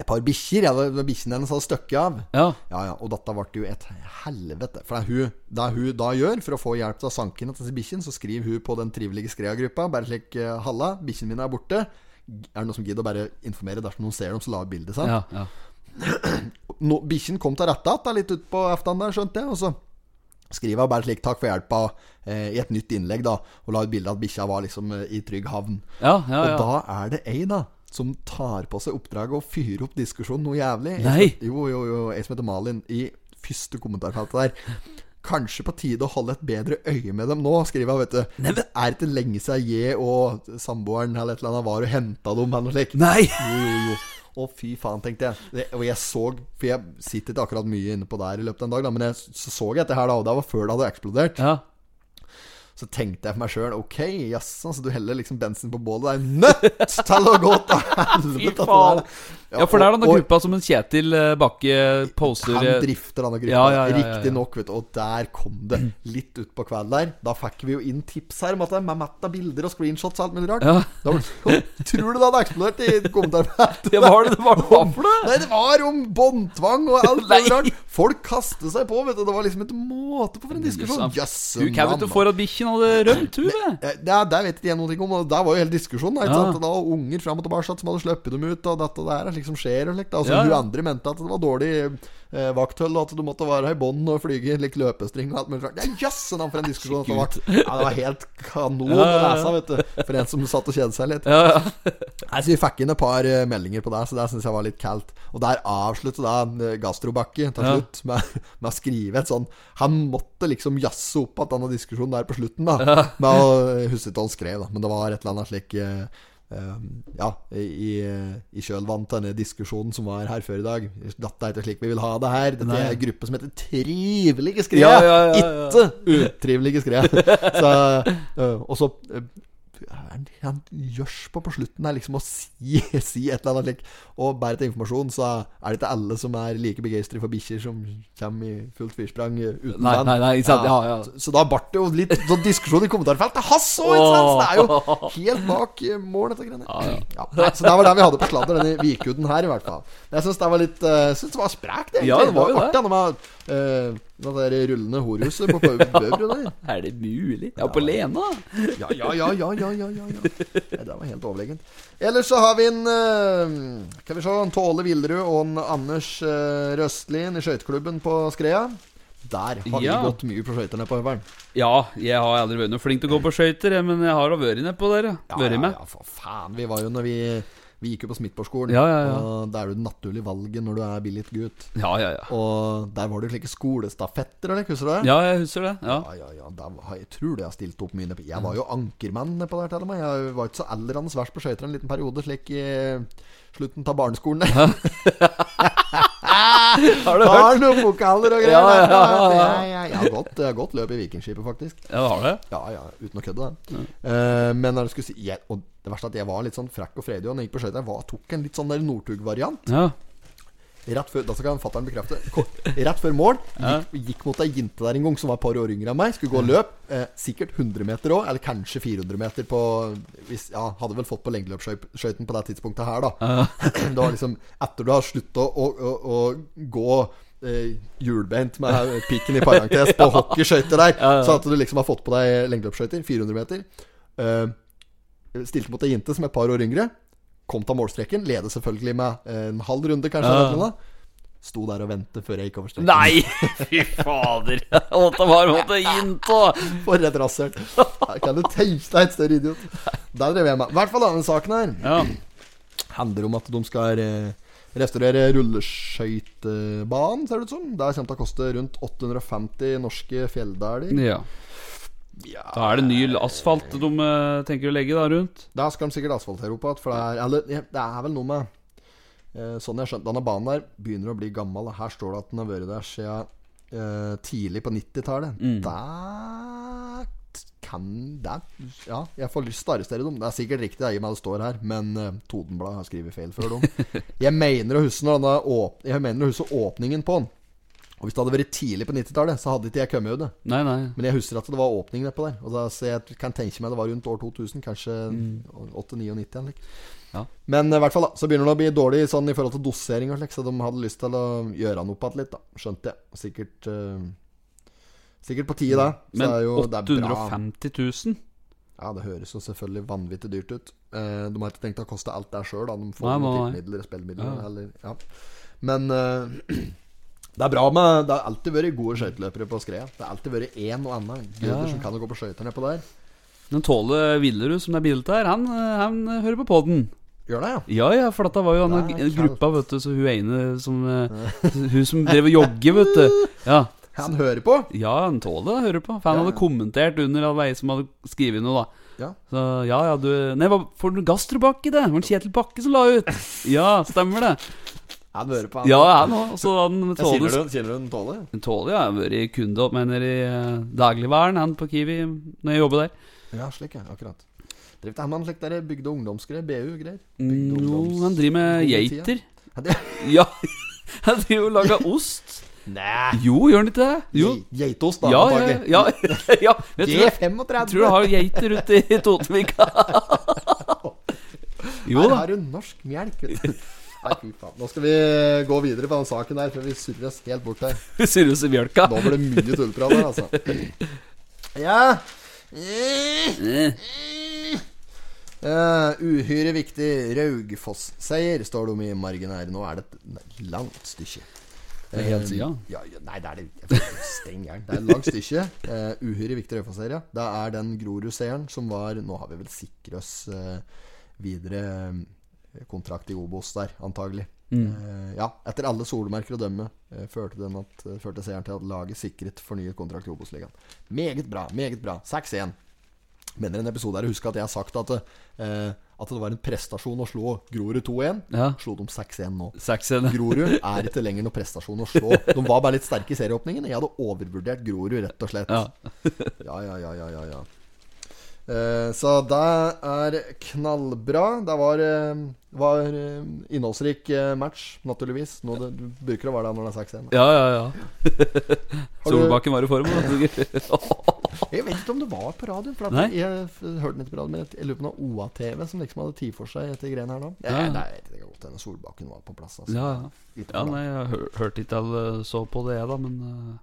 Speaker 1: et par bikkjer. Ja, det- bikkjene hennes hadde støkket av.
Speaker 2: Ja,
Speaker 1: Ja, ja, og dette ble jo et helvete. For det hun, det hun da gjør for å få hjelp til å sanke inn til bikkjen, så skriver hun på den trivelige skrea-gruppa bare slik eh, 'Halla, bikkjene mine er borte'. Er det noen som gidder å bare informere dersom noen ser dem, så la ut bildet sant?
Speaker 2: ja, ja. [clears throat]
Speaker 1: No, Bikkjen kom til rette igjen litt utpå aften der, skjønte jeg. Og så skriver jeg bare slik 'takk for hjelpa' eh, i et nytt innlegg, da. Og la ut bilde av at bikkja var liksom eh, i trygg havn.
Speaker 2: Ja, ja,
Speaker 1: Og da er det ei, da. Som tar på seg oppdraget å fyre opp diskusjonen noe jævlig.
Speaker 2: Nei.
Speaker 1: Jeg, Jo, jo, jo. Ei som heter Malin. I første kommentarfeltet der. Kanskje på tide å holde et bedre øye med dem nå, skriver jeg, vet du. Det er ikke lenge siden jeg og samboeren eller et eller annet var og henta dem, eller slik.
Speaker 2: Nei
Speaker 1: Jo, jo, jo. Å, fy faen, tenkte jeg. Det, og jeg så For jeg sitter ikke akkurat mye inne på der i løpet av en dag, da, men jeg, så så jeg dette her, da, og det var før det hadde eksplodert.
Speaker 2: Ja
Speaker 1: Så tenkte jeg for meg sjøl Ok, jaså, så du heller liksom bensin på bålet. Det er nødt til å gå til helvete!
Speaker 2: faen. Ja, for det er denne gruppa som en Kjetil eh, Bakke poster
Speaker 1: Han
Speaker 2: eh,
Speaker 1: drifter denne gruppa,
Speaker 2: Ja, ja, ja, ja, ja.
Speaker 1: riktig nok, vet du. Og der kom det litt utpå kvelden der. Da fikk vi jo inn tips her om at det er mett av bilder og screenshots og alt mulig rart.
Speaker 2: Ja.
Speaker 1: Da tror du det hadde eksplodert i kommentarfeltet?
Speaker 2: Det var det, det var det for det?
Speaker 1: Nei, det var om båndtvang og alt mulig rart. Folk kastet seg på, vet du. Det var liksom et måte på for en diskusjon.
Speaker 2: Jøsse yes, du at bikkjen Han hadde rømt, hun. det.
Speaker 1: Eh, Det, er- det vet ikke jeg noe om, og der var jo hele diskusjonen. da, Ikke
Speaker 2: Ja.
Speaker 1: sant? Det var unger fram og tilbake som hadde sluppet dem ut, og dette og det her er slik som skjer. Og slikt. Altså,
Speaker 2: Ja,
Speaker 1: Hun andre mente at det var dårlig eh, vakthold, at du måtte være i bånd og flyge like løpestring og alt mulig. rart. Ja, Jøss, for en diskusjon dette. Ja, det var helt kanon å lese, vet du. For en som satt og kjedet seg litt.
Speaker 2: Ja, ja.
Speaker 1: Nei, så Vi fikk inn et par eh, meldinger på det, så det syns jeg var litt kaldt. Og der avslutter da eh, Gastrobakke til slutt med, med å skrive et sånn Han måtte liksom jazze opp at denne diskusjonen der på slutten, da. Med å huske hva han skrev, da, men det var et eller annet slik eh, Ja, i, i kjølvannet av denne diskusjonen som var her før i dag. Dette er ikke slik vi vil ha det her. Dette er en gruppe som heter Trivelige skred.
Speaker 2: Ja, ja, ja.
Speaker 1: Ikke utrivelige skred. [laughs] Så, eh, og så eh, han, han på på slutten her liksom å si, [laughs] si et eller annet slikt. Og bare til informasjon så er det ikke alle som er like begeistret for bikkjer som kommer i fullt firsprang uten
Speaker 2: Nei, nei, nei, sant, ja, ja.
Speaker 1: Så, så da ble det jo litt sånn diskusjon i kommentarfeltet. hans òg, det er jo helt bak eh, mål, dette greiene. Ja, så det var det vi hadde på sladder, denne Vikuden her, i hvert fall. Jeg syns det var litt uh, synes det var sprekt, egentlig.
Speaker 2: Ja, det var jo
Speaker 1: artig,
Speaker 2: det.
Speaker 1: ja, med uh, det der rullende horhuset på Bøvru der. [laughs]
Speaker 2: Er det mulig? Ja, på Lena.
Speaker 1: Ja, ja, ja, ja, ja, ja, ja, ja. Nei, Det var helt overlegent. Ellers så har vi en Skal Kan vi se en Tåle Villerud og en Anders Røstlien Røstlin i skøyteklubben på Skrea. Der har
Speaker 2: Ja.
Speaker 1: vi gått mye på skøyter på Øveren.
Speaker 2: Ja, jeg har aldri vært noe flink til å gå på skøyter, men jeg har da vært nedpå der. Ja. Vært med.
Speaker 1: ja, for faen. Vi var jo når vi Vi gikk jo på Smithborgskolen.
Speaker 2: Ja, ja.
Speaker 1: Og der er jo det naturlige valget når du er billig gutt.
Speaker 2: Ja, ja, ja.
Speaker 1: Og der var det jo slike skolestafetter, eller? Husker du det?
Speaker 2: Ja, jeg husker det. Ja.
Speaker 1: Ja, ja, ja. Har jeg tror det jeg har stilt opp mye. Jeg var jo ankermann det her til og med. Jeg var ikke så aldrende verst på skøyter en liten periode, slik i slutten av barneskolen. [laughs]
Speaker 2: Har du hørt?
Speaker 1: Har noen pokaler og greier.
Speaker 2: Ja, ja, ja, ja.
Speaker 1: Jeg har gått, jeg har gått løp i Vikingskipet, faktisk.
Speaker 2: Ja, har det?
Speaker 1: Ja, ja, uten å kødde. det. Uh, men når jeg skulle si jeg, Og det verste er at jeg var litt sånn frekk og fredig og når jeg gikk på skøyter. Tok en litt sånn der Northug-variant.
Speaker 2: Ja.
Speaker 1: Rett før, da skal fatter'n bekrefte. Rett før mål gikk, gikk mot ei jente der en gang som var et par år yngre enn meg. Skulle gå og løp. Eh, sikkert 100 meter òg, eller kanskje 400 meter på hvis, Ja, hadde vel fått på lengdeløpsskøyten på det tidspunktet her, da. [clears throat] det var liksom Etter du har slutta å, å, å, å gå eh, hjulbeint med pikken i parentes på [laughs] hockeyskøyter der, så at du liksom har fått på deg lengdeløpsskøyter, 400 meter. Eh, stilte mot ei jente som er et par år yngre. Kom til målstreken. Leder selvfølgelig med eh, en halv runde, kanskje. Eller. Sto der og ventet før jeg gikk over streken.
Speaker 2: Nei! [laughs] Fy fader. Måtte bare måtte inn på
Speaker 1: For et rasshøl. Kan du tenke deg et større idiot? Der drev jeg med. I hvert fall denne saken her
Speaker 2: Ja. [clears throat]
Speaker 1: handler om at de skal eh, restaurere rulleskøytebanen, ser det ut som. Det kommer til å koste rundt 850 norske fjelldaler.
Speaker 2: ja. Da er det ny asfalt de eh, tenker å legge da rundt.
Speaker 1: Da skal de sikkert asfaltere opp igjen. For det er, eller, ja, det er vel noe med eh, Sånn jeg har skjønt Denne banen der begynner å bli gammel. Her står det at den har vært der siden uh, tidlig på 90-tallet.
Speaker 2: Mm.
Speaker 1: Det kan det Ja, jeg får lyst til å arrestere dem. Det er sikkert riktig, det, i og med det står her, men uh, Totenbladet har skrevet feil før dem. [laughs] Jeg mener å huske når denne åp Jeg mener å huske åpningen på den. Og hvis det hadde vært tidlig på 90-tallet, så hadde ikke jeg kommet ut.
Speaker 2: Nei, nei.
Speaker 1: Men jeg husker at det var åpning nedpå der. Og da, så jeg kan tenke meg det var rundt år 2000, kanskje 8-99 eller.
Speaker 2: Ja.
Speaker 1: Men eh, i hvert fall da, så begynner det å bli dårlig sånn i forhold til dosering og slik, så de hadde lyst til å gjøre noe på det litt, da. Skjønte jeg. Sikkert uh, Sikkert på tide, da. Så
Speaker 2: Men
Speaker 1: jo, det er bra.
Speaker 2: 850 000?
Speaker 1: Ja, det høres jo selvfølgelig vanvittig dyrt ut. Uh, de har ikke tenkt å koste alt der sjøl, da. De får
Speaker 2: Nei, nei,
Speaker 1: tippemidler, spillemidler
Speaker 2: Ja.
Speaker 1: eller Ja. Men eh, [clears throat] det er bra med Det har alltid vært gode skøyteløpere på Skreia. Det har alltid vært én og annen guder
Speaker 2: Ja,
Speaker 1: som kan gå på skøyter nedpå der.
Speaker 2: Den Tåle Villerud som det er bilde her, han, han hører på poden.
Speaker 1: Gjør det, ja?
Speaker 2: Ja, ja, for dette var jo denne
Speaker 1: Det er
Speaker 2: gruppa, vet du, så hun ene som eh, Hun som drev og jogger, vet du. Ja,
Speaker 1: Han hører på.
Speaker 2: ja han Tåle hører på. For han
Speaker 1: Ja,
Speaker 2: hadde kommentert under all vei som hadde skrevet noe, da.
Speaker 1: Ja.
Speaker 2: Så ja, ja, du Nei, hva for du Gastrobakke, det? Det var en Kjetil Bakke som la ut. Ja, stemmer det.
Speaker 1: Han hører på, han.
Speaker 2: Ja, han òg.
Speaker 1: Kjenner du, kjenner du den Tåle?
Speaker 2: Tåle, ja. Jeg har vært kunde opp med nede i uh, dagligvaren, han på Kiwi, når jeg jobber der.
Speaker 1: Ja, slik, ja. Akkurat. Driver ikke han med en slik der bygde ungdomsgreier? BU-greier?
Speaker 2: Mm, Jo, han driver med geiter. [laughs]
Speaker 1: Ja,
Speaker 2: han driver og lager ost.
Speaker 1: Nei!
Speaker 2: Jo, gjør han ikke det? Jo.
Speaker 1: Geitost, da.
Speaker 2: Ja, ja, ja, [laughs] ja. Jeg tror,
Speaker 1: G35.
Speaker 2: jeg tror du har geiter ute i Totenvika. [laughs] Jo
Speaker 1: Her har du norsk melk. vet du. Nei, fy faen. Nå skal vi gå videre på den saken der, før vi surrer oss helt bort her. [laughs]
Speaker 2: Surrus i bjørka
Speaker 1: Nå blir det mye tullprat her, altså. Ja, uh, uhyre viktig Raugfoss-seier, står om i margen her. Nå er det et langt stykke.
Speaker 2: Det er helt sida.
Speaker 1: Ja, ja, nei, det er det Steng gæren. Det er et langt stykke. Uh, uhyre viktig Raufoss-seier, ja. Det er den Grorud-seieren som var Nå har vi vel sikret oss uh, videre eh, kontrakt i Obos der, antagelig. Eh, ja, etter alle solmerker å dømme eh, førte, den at, eh, førte seieren til at laget sikret fornyet kontrakt i Obos-ligaen. Meget bra, meget bra. 6-1. Mener en episode her å huske at jeg har sagt at, eh, at det var en prestasjon å slå Grorud 2-1.
Speaker 2: Ja.
Speaker 1: Slo dem 6-1 nå.
Speaker 2: Seks-en. [laughs]
Speaker 1: Grorud er ikke lenger noen prestasjon å slå. De var bare litt sterke i serieåpningen. Jeg hadde overvurdert Grorud, rett og slett.
Speaker 2: Ja.
Speaker 1: Ja, ja, ja, ja, ja, så det er knallbra. Det var, eh, var eh, innholdsrik eh, match, naturligvis. Nå det, du bruker å være der når det er 6-1.
Speaker 2: Ja, ja, ja. Solbakken var i form. [laughs]
Speaker 1: Jeg vet ikke om det var på radioen. For
Speaker 2: Nei.
Speaker 1: jeg hørte den ikke på radioen Men jeg lurer på noe OA-TV som liksom hadde tid for seg etter greiene her nå.
Speaker 2: Ja.
Speaker 1: Nei, jeg vet ikke, det godt hende Solbakken var på plass. Altså.
Speaker 2: Ja, ja. Ja nei, jeg hør, hørte ikke alle så på det, da, men uh,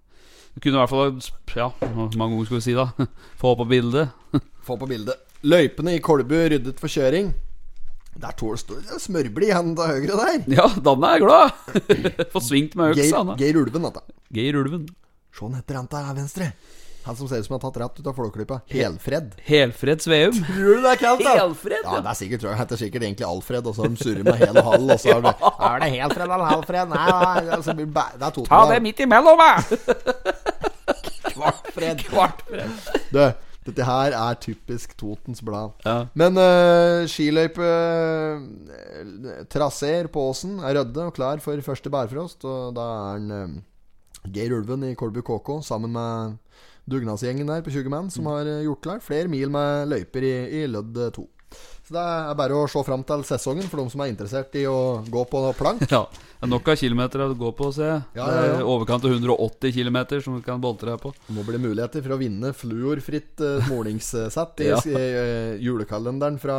Speaker 2: kunne i hvert fall Ja, mange ganger skal vi si, da? [laughs] Få på bildet. [laughs]
Speaker 1: Få på bildet. Løypene i Kolbu ryddet for kjøring. Der tål står det smørblid igjen til høyre der.
Speaker 2: Ja, Danne er glad! [laughs] Få svingt med øksa,
Speaker 1: Geir. Geir Ulven, dette.
Speaker 2: Geir Ulven.
Speaker 1: Se han heter han til venstre. Han som ser ut som han har tatt rett ut av Flåklypa. Helfred.
Speaker 2: Helfred Sveum.
Speaker 1: Tror du det er kaldt, da?
Speaker 2: Helfred,
Speaker 1: Ja, det er sikkert, tror jeg. Heter sikkert egentlig Alfred, og så har de surret med hel og halv, og så er det Er det Helfred eller Halfred? Nei, altså, det det er to
Speaker 2: Ta det midt imellom, da!
Speaker 1: Kvartfred. Kvartfred. Du, dette her er typisk Totens Blad.
Speaker 2: Ja.
Speaker 1: Men uh, skiløype uh, på åsen er rydde og klar for første bærfrost. Og da er han uh, Geir Ulven i Kolbu KK sammen med dugnadsgjengen der på 20 menn som har eh, gjort klar flere mil med løyper i, i lødd 2. Så det er bare å se fram til sesongen for de som er interessert i å gå på plank.
Speaker 2: Ja, det er nok av kilometer å gå på, ser jeg.
Speaker 1: Ja, ja, ja.
Speaker 2: overkant av 180 km som du kan boltre deg på.
Speaker 1: Det må bli muligheter for å vinne fluorfritt uh, målingssett i [laughs]
Speaker 2: Ja.
Speaker 1: uh, julekalenderen fra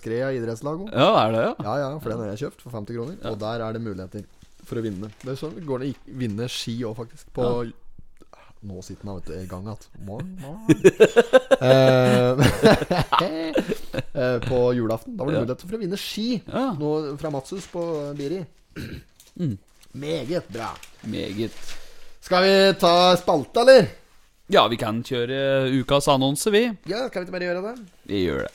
Speaker 1: Skrea idrettslag. også.
Speaker 2: Ja, er det, ja?
Speaker 1: Ja, ja, for den har jeg kjøpt for 50 kroner. Og der er det muligheter for å vinne. Det er sånn går det å vinne ski òg, faktisk. På Nå sitter han vet du, i gang igjen. [laughs] Eh, [laughs] eh, på julaften. Da var det
Speaker 2: Ja.
Speaker 1: muligheter for å vinne ski.
Speaker 2: Ja.
Speaker 1: Nå fra Matsus på Biri. Meget bra.
Speaker 2: Meget.
Speaker 1: Skal vi ta spalte, eller?
Speaker 2: Ja, vi kan kjøre ukas annonse, vi.
Speaker 1: Ja, kan vi ikke bare gjøre det?
Speaker 2: Vi gjør det.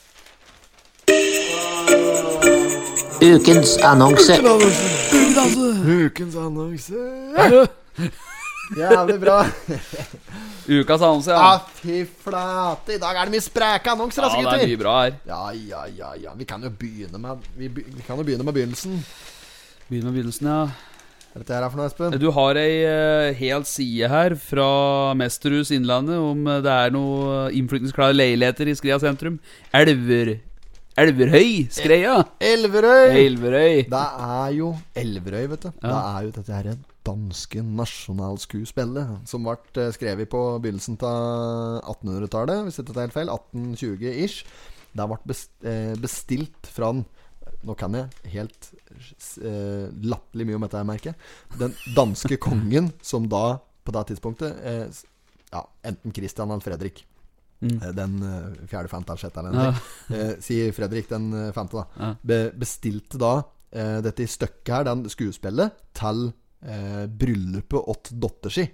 Speaker 7: Ukens annonse.
Speaker 1: Ukens annonse. Jævlig bra. [laughs]
Speaker 2: Ukas annonse,
Speaker 1: Ja,
Speaker 2: Ah,
Speaker 1: fy flate. I dag er det mye spreke annonser,
Speaker 2: Ja,
Speaker 1: altså,
Speaker 2: det er mye bra her.
Speaker 1: Ja, ja, ja, ja. Vi kan jo begynne med Vi, be- vi kan jo begynne med begynnelsen.
Speaker 2: Begynne med begynnelsen, ja.
Speaker 1: Hva er dette her for noe, Espen?
Speaker 2: Du har ei uh, hel side her fra Mesterhus Innlandet om uh, det er noe innflytningsklare leiligheter i Skria sentrum. Elver... Elverhøy, Skreia.
Speaker 1: Elverøy!
Speaker 2: Elverøy.
Speaker 1: Det er jo Elverøy, vet du. Det er jo dette her danske nasjonalskuespillet som ble eh, skrevet på begynnelsen av 1800-tallet, hvis dette er helt feil. 1820-ish. Det ble eh, bestilt fra den Nå kan jeg helt eh, latterlig mye om dette merker jeg. Den danske kongen som da, på det tidspunktet eh, Ja, enten Christian eller Fredrik. Mm. Den eh, fjerde, femte eller sjette eller
Speaker 2: Ja.
Speaker 1: noe. Eh, sier Fredrik den femte, da.
Speaker 2: Ja.
Speaker 1: Be, bestilte da dette stykket her, den skuespillet, til eh, bryllupet åt datter si.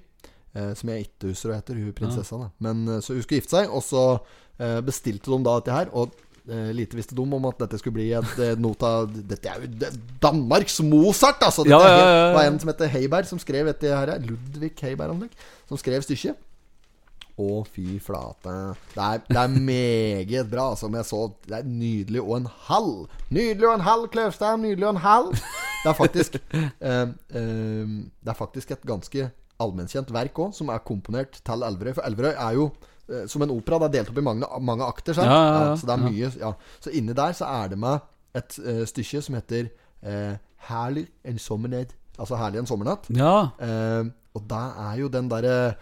Speaker 1: Eh, som jeg ikke husker hva heter, hun prinsessa. Ja. Men eh, Så hun skulle gifte seg, og så eh, bestilte de da dette her. Og eh, lite visste de om at dette skulle bli et eh, noe Dette er jo det, Danmarks Mozart, altså! Dette
Speaker 2: Ja, ja, ja,
Speaker 1: var en som heter Heiberg, som skrev dette her. Ludvig Heiberg, om som skrev stykket. Å, fy flate. Det er, det er meget bra. som jeg så, det er nydelig og en halv. Nydelig og en halv, Kløvstad. Nydelig og en halv. Det er faktisk eh, eh, Det er faktisk et ganske allmennkjent verk òg, som er komponert til Elverøy. For Elverøy er jo eh, som en opera. Det er delt opp i mange, mange akter.
Speaker 2: Ja, ja, ja.
Speaker 1: så det er mye ja. Så inni der så er det med et eh, stykke som heter eh, 'Herlig en sommernatt'. Altså 'Herlig en sommernatt'.
Speaker 2: Ja.
Speaker 1: Eh, og det er jo den derre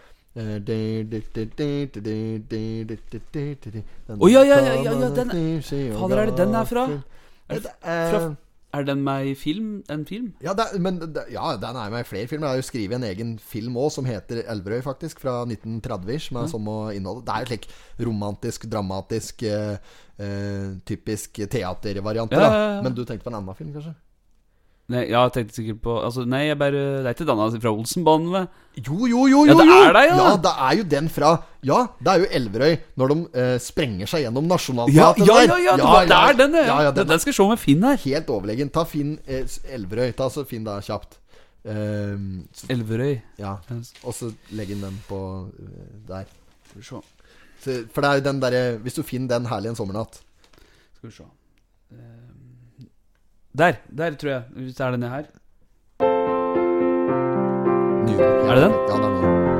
Speaker 2: Å, ja, ja, ja, ja, ja, den- Fader, er det den er fra?
Speaker 1: Det
Speaker 2: Fra Er den med i film? En film?
Speaker 1: Ja, det, er- men det, ja, den er med i flere filmer. Jeg har jo skrevet en egen film òg som heter Elverøy, faktisk. Fra 1930-ish, med samme innhold. Det er jo slik romantisk, dramatisk, eh, eh, typisk teatervariant.
Speaker 2: Ja, ja.
Speaker 1: Men du tenkte på en annen film, kanskje?
Speaker 2: Nei, ja, jeg tenkte sikkert på Altså, nei, jeg bare Det er ikke denne fra Olsenbanen, vel?
Speaker 1: Jo, jo, jo, jo!
Speaker 2: Ja, det er det, ja.
Speaker 1: ja! Det er jo den fra Ja, det er jo Elverøy, når de eh, sprenger seg gjennom
Speaker 2: Ja,
Speaker 1: Nasjonalteatret
Speaker 2: ja,
Speaker 1: ja,
Speaker 2: ja, ja, det, det er den, ja.
Speaker 1: ja, ja den
Speaker 2: den skal jeg se med Finn her.
Speaker 1: Helt overlegen. Ta Finn eh, Elverøy. Ta så Finn da kjapt. Um, så,
Speaker 2: Elverøy.
Speaker 1: ja. Og så legg inn den på eh, der.
Speaker 2: Skal vi se.
Speaker 1: Så, for det er jo den derre Hvis du finner den herlig en sommernatt
Speaker 2: Skal vi se. Eh, Der. Der, tror jeg. Hvis det er denne her. Er det den?
Speaker 1: Ja, det er den.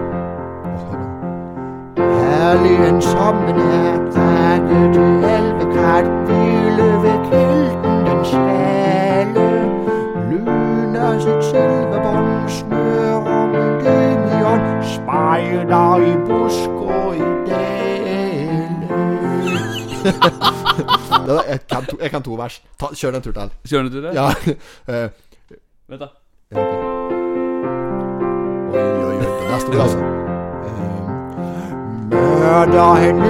Speaker 8: Herlig en sommernatt, række til elvekart, hvile ved kilden den svale. Lyner sitt silverbånd, snører med gummiånd, speider i busk og i [laughs]
Speaker 1: Jeg kan to, jeg kan to vers. Ta, kjør den en tur til.
Speaker 2: Kjører du til?
Speaker 1: Ja. Uh, [laughs]
Speaker 2: Vent, da.
Speaker 1: Oi, oi, oi. Den er stor, altså. Eh,
Speaker 8: Mørder en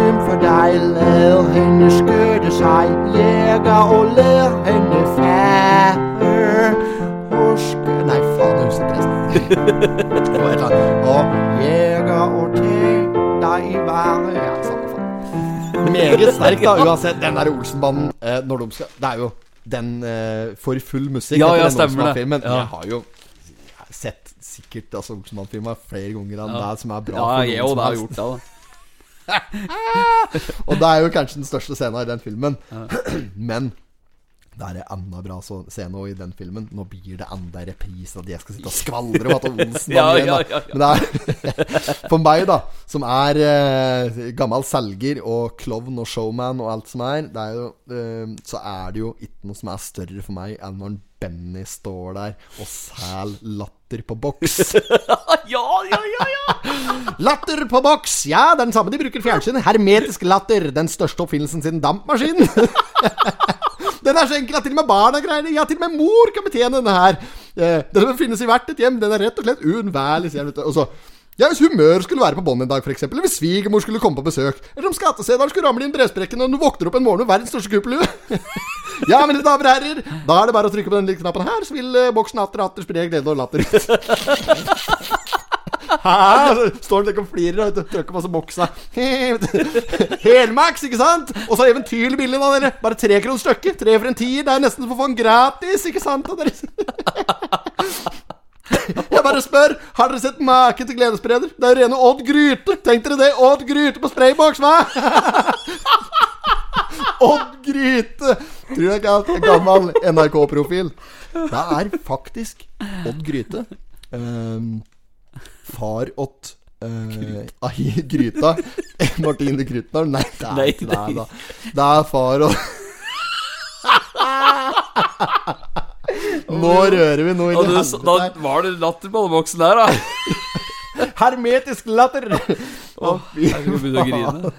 Speaker 8: deg, lad henne skøde seg, Leger og lær henne fære. Huske Nei, faen, jeg husker ikke resten. [laughs] Det var et eller annet. Og jeger og te deg i vare.
Speaker 1: Samme faen. Meget sterk, da, uansett. Den der Olsenbanden eh, Når de skal Det er jo den eh, for full musikk.
Speaker 2: Ja, ja, stemmer det.
Speaker 1: Olsenband-filmen.
Speaker 2: Ja.
Speaker 1: Jeg har jo sett sikkert altså, Olsenband-filmer flere ganger enn det som er bra
Speaker 2: Ja, jeg òg
Speaker 1: det
Speaker 2: har gjort det, da. [laughs]
Speaker 1: Og det er jo kanskje den største scenen i den filmen. [clears throat] Men det er en enda bra å scene også i den filmen. Nå blir det enda reprise at jeg skal sitte og skvaldre om at Olsen
Speaker 2: Ja,
Speaker 1: igjen,
Speaker 2: ja, ja, ja.
Speaker 1: Men det er [laughs] For meg, da, som er eh, gammel selger og klovn og showman og alt som er, er jo, eh, så er det jo ikke noe som er større for meg enn når Benny står der og sæl latter på boks. [laughs]
Speaker 2: Ja, ja, ja, ja! [laughs]
Speaker 1: Latter på boks! Ja, det er den samme de bruker i fjernsyn. Hermetisk latter. Den største oppfinnelsen siden dampmaskinen. Den er så enkel at til og med barna greier det. Ja, til og med mor kan betjene denne her. Eh, den finnes i hvert et hjem. Den er rett og slett uunnværlig, sier han. Og så ja, Hvis humør skulle være på bånn en dag, f.eks., eller hvis svigermor skulle komme på besøk, eller om skatteseddelen skulle ramle inn bresprekken og du våkner opp en morgen med verdens største kuppelue. [laughs] Ja, mine damer og herrer, da er det bare å trykke på den lille knappen her, så vil eh, boksen atter atter spre glede og latter ut. [laughs] Hæ? Står han og flirer og trykker masse boksa. [laughs] Helmax, ikke sant? Og så eventyrlig billig, da, dere. Bare tre kroner stykket. Tre for en tier. Det er nesten for den gratis, ikke sant? da, dere? [laughs] Jeg bare spør, har dere sett maken til gledesspreder? Det er jo rene Odd Gryte. Tenk dere det, Odd Gryte på sprayboks, hva? [laughs] Odd Gryte! Tror jeg ikke at en gammel NRK-profil. Det er faktisk Odd Gryte. Ehm, far åt uh, Ai Gryta. [laughs] [laughs] Martine Grytner? Nei, det er
Speaker 2: Nei,
Speaker 1: ikke det. Da. Det er far og [laughs] Nå rører vi noe i
Speaker 2: du, da var det latter på alle boksen der, da.
Speaker 1: Hermetisk latter! Å, fy
Speaker 2: Jeg å grine.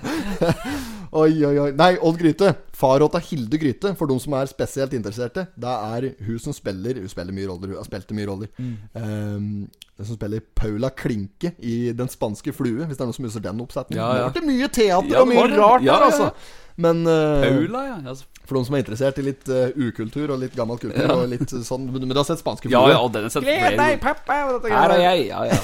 Speaker 1: Oi, oi, oi. Nei, Odd Gryte. Far åt av Hilde Gryte, for de som er spesielt interesserte. Det er hun som spiller Hun spiller mye roller, hun har spilt mye roller.
Speaker 2: Mm.
Speaker 1: Um, hun som spiller Paula Klinke i Den spanske flue, hvis det er noen som husker den oppsetningen.
Speaker 2: Ja, ja.
Speaker 1: Det ble mye teater
Speaker 2: Ja,
Speaker 1: og mye rart
Speaker 2: Ja,
Speaker 1: der, altså. Men uh,
Speaker 2: Paula, ja. Altså,
Speaker 1: for de som er interessert i litt uh, ukultur og litt gammel kultur
Speaker 2: Ja.
Speaker 1: og litt uh, sånn Men du har sett Spanske
Speaker 2: ja,
Speaker 1: flue?
Speaker 2: ja, og den har sett
Speaker 1: Gled deg, pappa! og dette
Speaker 2: Her er jeg. Ja, ja.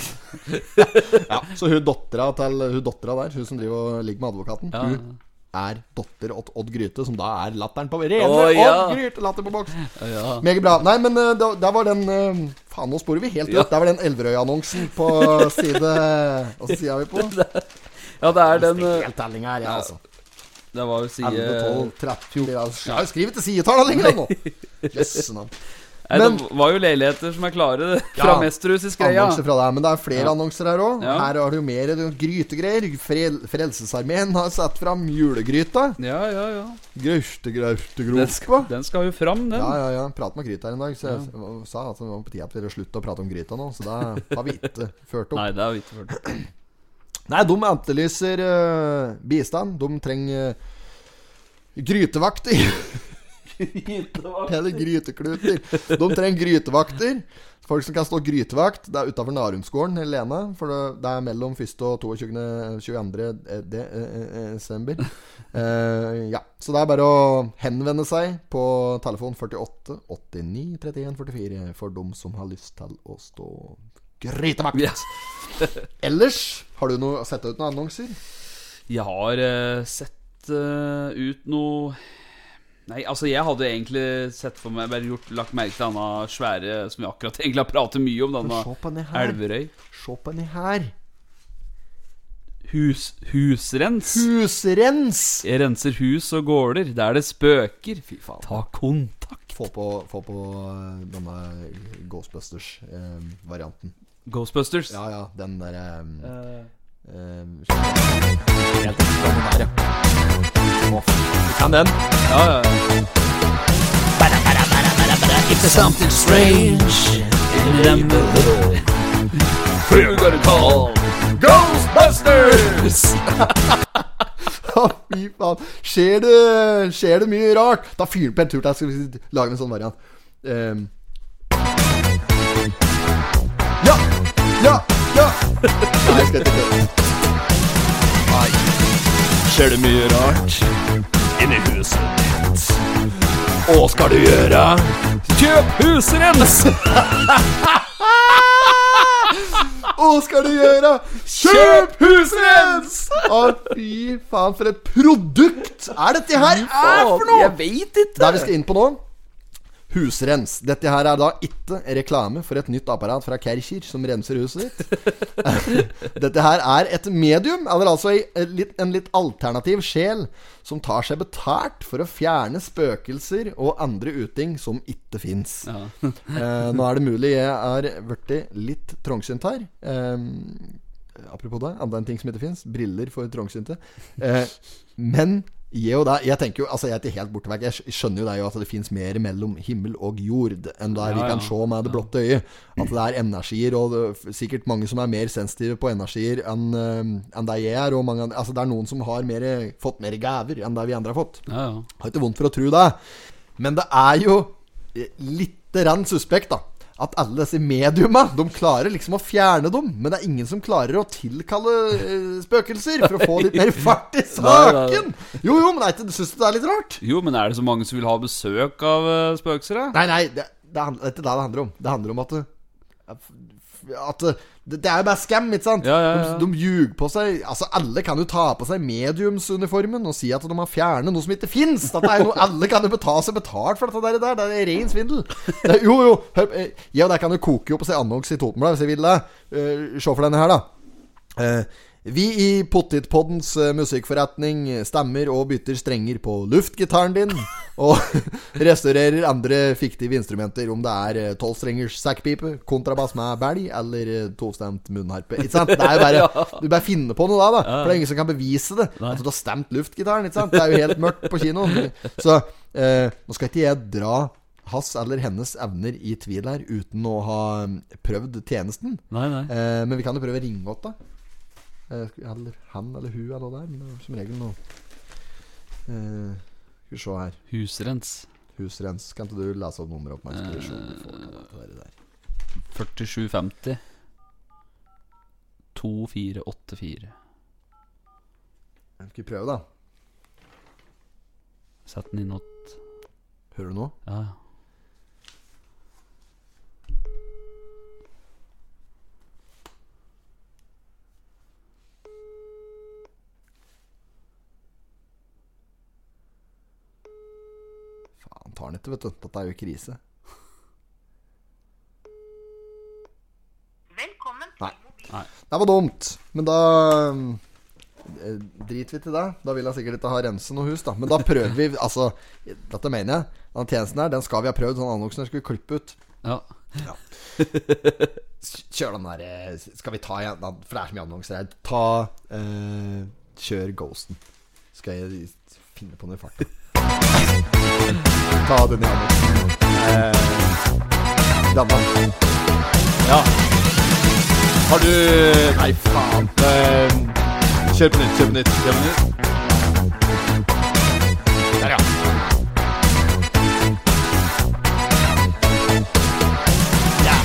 Speaker 2: [laughs]
Speaker 1: Ja, så hun dattera der, hun som driver og ligger med advokaten,
Speaker 2: Ja.
Speaker 1: hun er datter åt Odd Gryte, som da er latteren på Rene
Speaker 2: Å, ja.
Speaker 1: Odd Gryte, latter på boks. [laughs]
Speaker 2: ja.
Speaker 1: Meget bra. Nei, men uh, da- der var den uh, Faen, nå sporer vi helt ut.
Speaker 2: Ja.
Speaker 1: Der var den Elverøy-annonsen på [laughs] side Hva side er vi på? [laughs]
Speaker 2: ja, det er den uh,
Speaker 1: Helt her, ja, altså.
Speaker 2: Det var jo
Speaker 1: 11, 12, 13 ja, skrevet til sidetallene lenger nå! Jøsse navn.
Speaker 2: Nei,
Speaker 1: Men-
Speaker 2: Det var jo leiligheter som er klare fra
Speaker 1: Ja,
Speaker 2: Mesterhuset i Skreia.
Speaker 1: Fra deg, men det er flere
Speaker 2: Ja.
Speaker 1: annonser her òg.
Speaker 2: Ja.
Speaker 1: Her har du mer det er grytegreier. Frel Frelsesarmeen har satt fram julegryta.
Speaker 2: Ja, ja, ja.
Speaker 1: Grauste
Speaker 2: Den skal, den skal jo fram, den.
Speaker 1: Ja, ja, ja. Prat med Gryt her en dag, så jeg sa at det var på tide at vi slutte å prate om Gryta nå. Så det har vi ikke ført opp.
Speaker 2: Nei, det har vi ikke ført.
Speaker 1: Nei, de etterlyser uh, bistand. De trenger uh, grytevakter. [laughs] Eller grytekluter. De trenger grytevakter. Folk som kan stå grytevakt. Det er utafor Narumsgården i Lena. For det, er mellom 1. og 22. 22. eh, eh, eh, desember. Eh, ja. Så det er bare å henvende seg på telefon 48 89 31 44 for dem som har lyst til å stå grytevakt.
Speaker 2: Yes. [laughs]
Speaker 1: Ellers, har du noe, sett ut noen annonser?
Speaker 2: Jeg har uh, sett uh, ut noe Nei, altså jeg hadde egentlig sett for meg Bare gjort, lagt merke til denne svære Som vi akkurat [laughs] egentlig har pratet mye om, denne
Speaker 1: Se på den her.
Speaker 2: Elverøy.
Speaker 1: Se på den her.
Speaker 2: Hus, husrens.
Speaker 1: Husrens!
Speaker 2: Jeg renser hus og gårder der det spøker.
Speaker 1: Fy faen.
Speaker 2: Ta kontakt.
Speaker 1: Få på, få på eh, denne Ghostbusters-varianten.
Speaker 2: Ghostbusters.
Speaker 1: ja, ja, den derre
Speaker 2: Eh,
Speaker 1: uh. eh, du kan den?
Speaker 2: ja, ja, ja.
Speaker 7: Something strange in the neighborhood.
Speaker 2: Who gonna call?
Speaker 1: Ghostbusters! [laughs] Fy faen. Skjer det, skjer det mye rart? Da fyrer den på en tur til. Skal vi lage en sånn variant. Um. ja! Ja! Ja! [laughs] Nei, jeg skal ikke det.
Speaker 2: Skjer det mye rart inni huset ditt? Og skal du gjøre? Kjøp husrens!
Speaker 1: Hva skal du gjøre? Kjøp husrens! [laughs] Å, fy faen, for et produkt er dette her er for noe!
Speaker 2: Jeg veit ikke.
Speaker 1: Der vi skal inn på nå Husrens. Dette her er da ikke reklame for et nytt apparat fra Kercher som renser huset ditt. [laughs] Dette her er et medium, eller altså en litt, alternativ sjel, som tar seg betalt for å fjerne spøkelser og andre uting som ikke fins. [laughs] eh, nå er det mulig jeg er blitt litt trangsynt her. Eh, apropos det, enda en ting som ikke fins. Briller for trangsynte. Eh, men jeg, da, jeg tenker jo, altså jeg er ikke helt borte vekk. Jeg skjønner jo det jo at det fins mer mellom himmel og jord enn det vi kan
Speaker 2: ja.
Speaker 1: se med det blotte øyet. At det er energier, og det, er sikkert mange som er mer sensitive på energier enn eh, enn det jeg er. Og mange, altså det er noen som har mer, fått mer gaver enn det vi andre har fått.
Speaker 2: Ja, ja.
Speaker 1: Har ikke vondt for å tro det. Men det er jo lite litt rann suspekt, da. At alle disse mediuma, de klarer liksom å fjerne dem. Men det er ingen som klarer å tilkalle eh, spøkelser for å få litt mer [laughs] fart i saken. Jo, jo, men syns du det er litt rart?
Speaker 2: Jo, men er det så mange som vil ha besøk av uh, spøkelser? da?
Speaker 1: Nei, nei, det, det er det er ikke det det handler om. Det handler om at det, at det, det er jo bare scam, ikke sant?
Speaker 2: Ja, ja, ja.
Speaker 1: De, de ljuger på seg Altså, alle kan jo ta på seg mediumsuniformen og si at de har fjernet noe som ikke fins. Alle kan jo ta seg betalt for dette der. Det er ren svindel. Det, jo, jo. Hør, eh, og deg kan jo koke opp og se annonse i Totenbladet hvis jeg vil det. Uh, Se for denne her, da. Eh, vi i Pottitpoddens eh, musikkforretning stemmer og bytter strenger på luftgitaren din. [laughs] Og [laughs] restaurerer andre fiktive instrumenter, om det er eh, tolvstrengers sekkpipe, kontrabass med belg eller eh, tostemt munnharpe. Ikke sant? Det er jo bare [laughs] Du bare finner på noe da, da. For det er ingen som kan bevise det. At du har stemt luftgitaren. Ikke sant? Det er jo helt mørkt på kinoen. Så eh, nå skal ikke jeg dra hans eller hennes evner i tvil her uten å ha mm, prøvd tjenesten.
Speaker 2: Nei, nei.
Speaker 1: Eh, men vi kan jo prøve å ringe opp, da. Eh, eller han eller hun eller noe der. Men det er som regel noe eh, Skal vi se her.
Speaker 2: Husrens.
Speaker 1: Husrens. Kan ikke du lese opp nummeret opp? Skal vi se om vi får det der.
Speaker 2: 4750 2484.
Speaker 1: Skal vi prøve, da?
Speaker 2: Sett den inn åt
Speaker 1: Hører du noe?
Speaker 2: Ja.
Speaker 1: Ikke, vet du. At det er jo krise. Velkommen Nei.
Speaker 2: Nei.
Speaker 1: Det var dumt. Men da eh, driter vi til det. Da vil jeg sikkert ikke ha rense noe hus, da. Men da prøver vi [laughs] Altså, dette mener jeg. Den tjenesten her, den skal vi ha prøvd. Sånn annonsen skulle klippe ut.
Speaker 2: ja.
Speaker 1: Kjør den der eh, Skal vi ta igjen For det er så mye annonser her. Ta eh, Kjør Ghosten. Skal jeg finne på noe i farten. Ta den igjen. Eh, Ja. Har du Nei, faen. Eh, kjør på nytt, kjør på nytt. Kjør på nytt. Der, ja. Ja,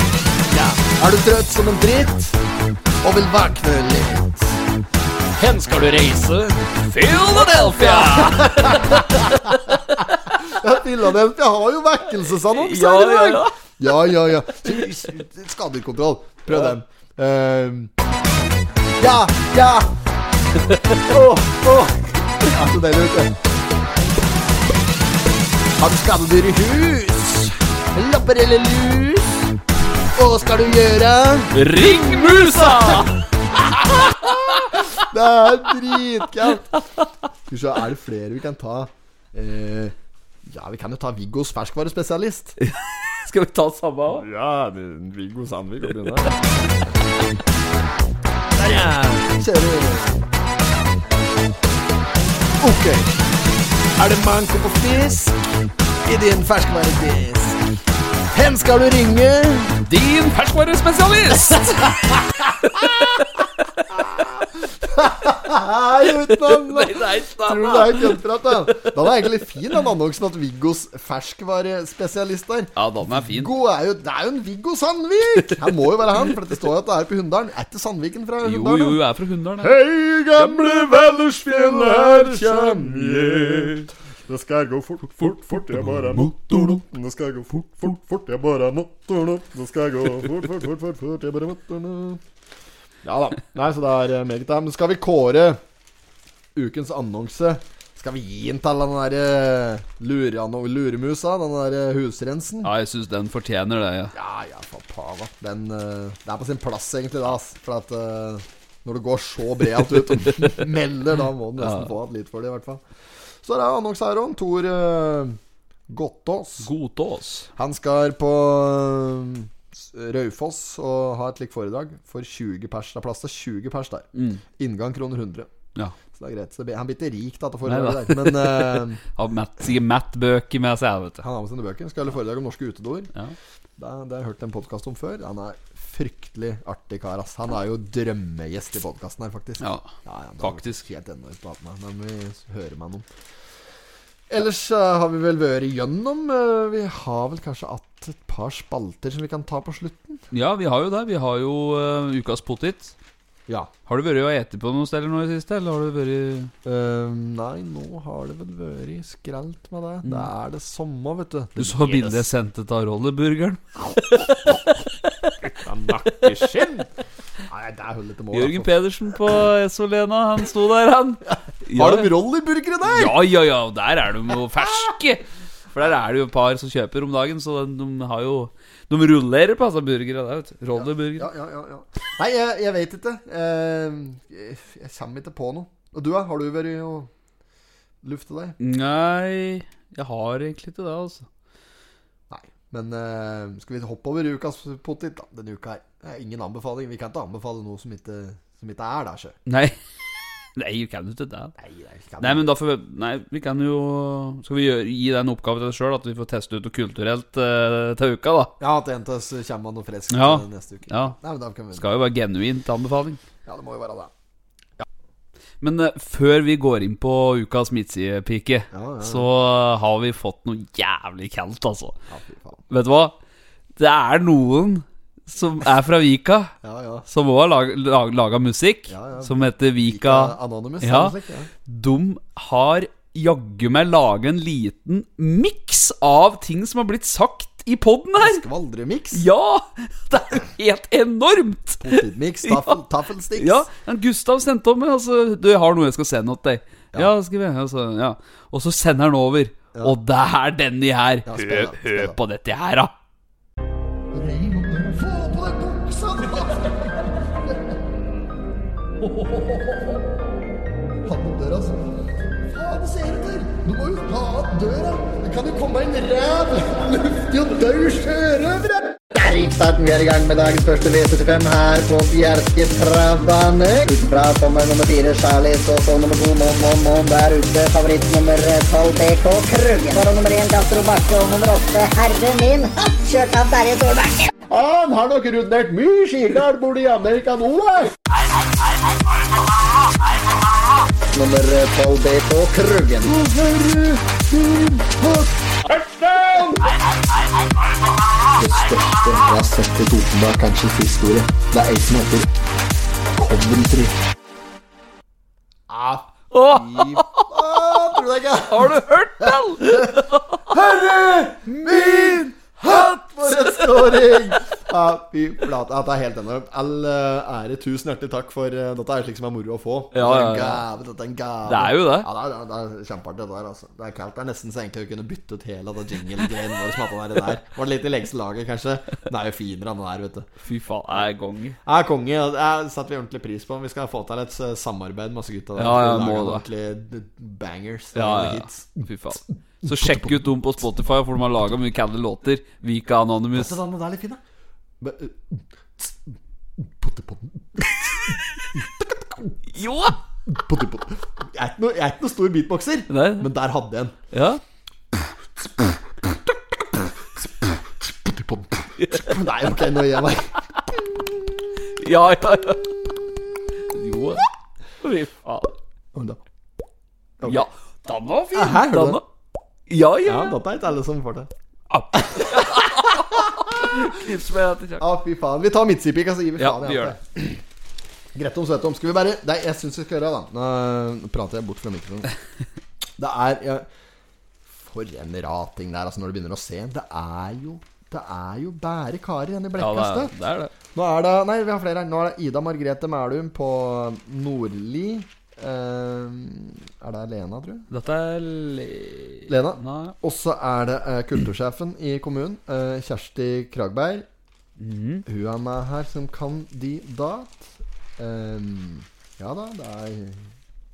Speaker 1: ja. Er du trøtt som en dritt og vil våkne litt?
Speaker 2: Hen skal du reise? Philadelphia! [laughs]
Speaker 1: Ja, Philadelphia har jo vekkelsesannonser
Speaker 2: Ja,
Speaker 1: i dag.
Speaker 2: ja.
Speaker 1: Ja, ja, ja. Skadekontroll. Prøv den. Ehm. ja, ja. Åh, åh. Ja, så deilig vet du. Har du skadedyr i hus? Lapper eller lus? Hva skal du gjøre?
Speaker 2: Ring musa!
Speaker 1: Det er dritkaldt. Skal vi se, er det flere vi kan ta? Eh, ja, vi kan jo ta Viggos ferskvarespesialist. [laughs]
Speaker 2: Skal vi ta samme òg?
Speaker 1: Ja, Viggo Sandvik og Ja, Kjører vi. Ok. Er det manko på fisk i din ferskvaredisk? Hvem skal du ringe?
Speaker 2: Din ferskvarespesialist! [laughs]
Speaker 1: Utenom
Speaker 2: Nei, nei,
Speaker 1: Tror du det er køddprat, da? Den er egentlig fin, den annonsen at Viggos ferskvarespesialist der.
Speaker 2: Ja, den er fin.
Speaker 1: Viggo er jo, det er jo en Viggo Sandvik! Han må jo være han, for det står jo at det er på Hunndalen. Er ikke Sandviken fra
Speaker 2: Jo,
Speaker 1: Hunndalen?
Speaker 2: jo, jeg er fra Hunndalen.
Speaker 1: Hei, gamle Vallersfjell, her kjem jeg. Det skal gå fort, fort, fort, jeg bare motor Det skal gå fort, fort, fort, jeg bare motor Det skal gå fort, fort, fort, fort, jeg bare motor Ja da. Nei, så det er eh, meget, da. Men skal vi kåre ukens annonse? Skal vi gi den til den der eh, lureanno- luremusa? Den der eh, husrensen?
Speaker 2: Ja, jeg syns den fortjener det. Ja.
Speaker 1: Ja, ja, for pava. Den Det er på sin plass, egentlig, da. For at når det går så bredt ut og [laughs] melder, da må du nesten
Speaker 2: Ja.
Speaker 1: få litt for det, i hvert fall. Så er det annonse her òg. Tor uh.
Speaker 2: Godtås.
Speaker 1: Han skal på s- Raufoss og ha et slikt foredrag for 20 pers. Det er plass til 20 pers der.
Speaker 2: Mm.
Speaker 1: Inngang kroner 100.
Speaker 2: Ja.
Speaker 1: Så det er greit. Så han blir ikke rik da, til foredraget der. Men [laughs] uh,
Speaker 2: Har Matt, sikkert Matt-bøker med seg, vet du.
Speaker 1: han har med sine bøker. Skal holde foredrag om norske utedoer.
Speaker 2: Ja.
Speaker 1: Det, det har jeg hørt en podkast om før. Han er fryktelig artig kar. ass Han er jo drømmegjest i podkasten her, faktisk.
Speaker 2: Ja,
Speaker 1: ja, er
Speaker 2: faktisk.
Speaker 1: Helt enormt å ha med. Den vil vi hører med noen. Ellers uh, har vi vel vært igjennom. uh, vi har vel kanskje hatt et par spalter som vi kan ta på slutten.
Speaker 2: Ja, vi har jo det. Vi har jo uh, ukas potet.
Speaker 1: Ja.
Speaker 2: Har du vært og ete på noen steder nå i det siste, eller har du vært
Speaker 1: uh, nei, nå har det vel vært skrelt med det. Det er det samme, vet du.
Speaker 2: Mm. Du så bildet jeg sendte av rolleburgeren?
Speaker 1: Nakkeskinn! Nei, det holder til mål.
Speaker 2: Jørgen
Speaker 1: altså.
Speaker 2: Pedersen på Esolena, han sto der, han.
Speaker 1: Har de rollerburgere der?
Speaker 2: Ja, ja, ja. Der er de jo ferske. For der er det jo et par som kjøper om dagen, så de, har jo De rullerer på altså burgere der, vet du. Rolleburger.
Speaker 1: Ja, ja, ja, ja. Nei, jeg, jeg vet ikke. Eh, jeg, jeg kommer ikke på noe. Og du? Har du vært og lufta deg?
Speaker 2: Nei, jeg har egentlig ikke det, altså.
Speaker 1: Nei. Men uh, skal vi hoppe over ukas potet da, denne uka her? Er ingen anbefaling. Vi kan ikke anbefale noe som ikke, som ikke er der, sjø.
Speaker 2: Nei. Nei, vi kan jo ikke det.
Speaker 1: Nei, nei, vi kan
Speaker 2: Nei, men da får vi Nei, vi kan jo Skal vi gjøre, gi den oppgaven til oss sjøl, at vi får teste ut noe kulturelt eh, til uka, da?
Speaker 1: Ja, at en av oss kommer med noe friskt
Speaker 2: Ja.
Speaker 1: eh, neste uke.
Speaker 2: Ja.
Speaker 1: Nei, men da kan vi
Speaker 2: Skal jo være genuint anbefaling.
Speaker 1: Ja, det må jo være det.
Speaker 2: Men eh, før vi går inn på ukas midtsidepike,
Speaker 1: Ja, ja, ja.
Speaker 2: så har vi fått noe jævlig kaldt, altså.
Speaker 1: Ja, fy faen.
Speaker 2: Vet du hva? Det er noen som er fra Vika,
Speaker 1: Ja, ja.
Speaker 2: som òg har laga lag, laga musikk,
Speaker 1: Ja, ja.
Speaker 2: som heter Vika Vika
Speaker 1: Anonymous.
Speaker 2: Ja. De har jaggu meg laga en liten miks av ting som har blitt sagt i poden her.
Speaker 1: Skvaldremiks?
Speaker 2: Ja! Det er jo helt enormt!
Speaker 1: Potetmiks, Taffel, Taffelsticks.
Speaker 2: Ja, Gustav sendte om. Altså, du, jeg har noe jeg skal sende til deg. Ja, skriver vi altså, ja. Og så sender han over. Og det er denne her.
Speaker 1: Ja,
Speaker 2: hør, hør på dette her, da.
Speaker 1: Opp døra, altså. Faen, du der? Du må jo ha opp døra. Det kan jo komme en ræv, luftig og daud sjørøvere. Riksstarten, vi er i gang med dagens første V75 her på Bjerke travbane. Utfra kommer nummer fire Charlies og så nummer to Mon Mon Mon der ute. Favoritt nummer tolv BK Kruggen.
Speaker 9: Foran nummer én Castro Bakke og nummer åtte Herre min. Kjørt av Terje Solbakken.
Speaker 1: Han har nok rundert mye skigard i Amerika nå, da. Nummer tolv BK Kruggen.
Speaker 8: Det største jeg har sett i Totenberg Kansjes historie. Det er ei som heter Coventry.
Speaker 1: Ah,
Speaker 2: Oh.
Speaker 1: fy tror du det ikke?
Speaker 2: har du hørt den?
Speaker 1: Herre Min hatt for en scoring! Ja, fy flate. Det er helt enormt. All eh, ære, tusen hjertelig takk for eh, Dette er slik som er moro å få.
Speaker 2: Ja, ja, ja.
Speaker 1: Gave, dette er en gave.
Speaker 2: Det er jo det.
Speaker 1: Ja, det er, det er kjempeartig, det der. Altså. Det er kaldt. Det er nesten så egentlig vi kunne bytte ut hele det jingle-greien vår. Som at det er der. Var det litt i lengste laget, kanskje? Den er jo finere enn den der, vet du.
Speaker 2: Fy faen, jeg er konge.
Speaker 1: Jeg er konge. Det setter vi ordentlig pris på. Vi skal få til et eh, samarbeid med masse gutta. der.
Speaker 2: Ja, ja, må det.
Speaker 1: ordentlige bangers.
Speaker 2: Ja, ja,
Speaker 1: hits.
Speaker 2: Fy faen. Så sjekk ut dem på Spotify, for de har laga mye calde låter. Vika Anonymous.
Speaker 1: Den der er litt fin, da? Uh, Pottepodden.
Speaker 2: Jo!
Speaker 1: Jeg er ikke noe, er noe stor beatboxer,
Speaker 2: Nei.
Speaker 1: men der hadde jeg en.
Speaker 2: Ja.
Speaker 1: Nei, ok, nå gir jeg meg.
Speaker 2: Ja, ja, ja. Jo. Fy faen. Ja, den var fin.
Speaker 1: Hæ, hørte du
Speaker 2: var- Ja, ja.
Speaker 1: Ja, dette er ikke alle som får det. [laughs]
Speaker 2: Etter
Speaker 1: fy faen. Vi tar midtsidepika, så gir vi
Speaker 2: Ja,
Speaker 1: faen.
Speaker 2: vi
Speaker 1: i
Speaker 2: gjør
Speaker 1: det. Greit om Svetom. Skal vi bare Nei, jeg syns vi skal gjøre det, da. Nå, prater jeg bort fra mikrofonen. Det er ja, For en rating der, altså, når du begynner å se. Det er jo Det er jo bære karer igjen i
Speaker 2: Ja, det er
Speaker 1: det.
Speaker 2: det. Er det.
Speaker 1: Nå er det Nei, vi har flere her. Nå er det Ida Margrethe Mælum på Nordli. Eh, er det Lena, tror jeg?
Speaker 2: Dette er Le...
Speaker 1: Lena. Og så er det eh, kultursjefen i kommunen, eh, Kjersti Kragberg.
Speaker 2: Mm.
Speaker 1: Hun er med her som kandidat. Ja da, det er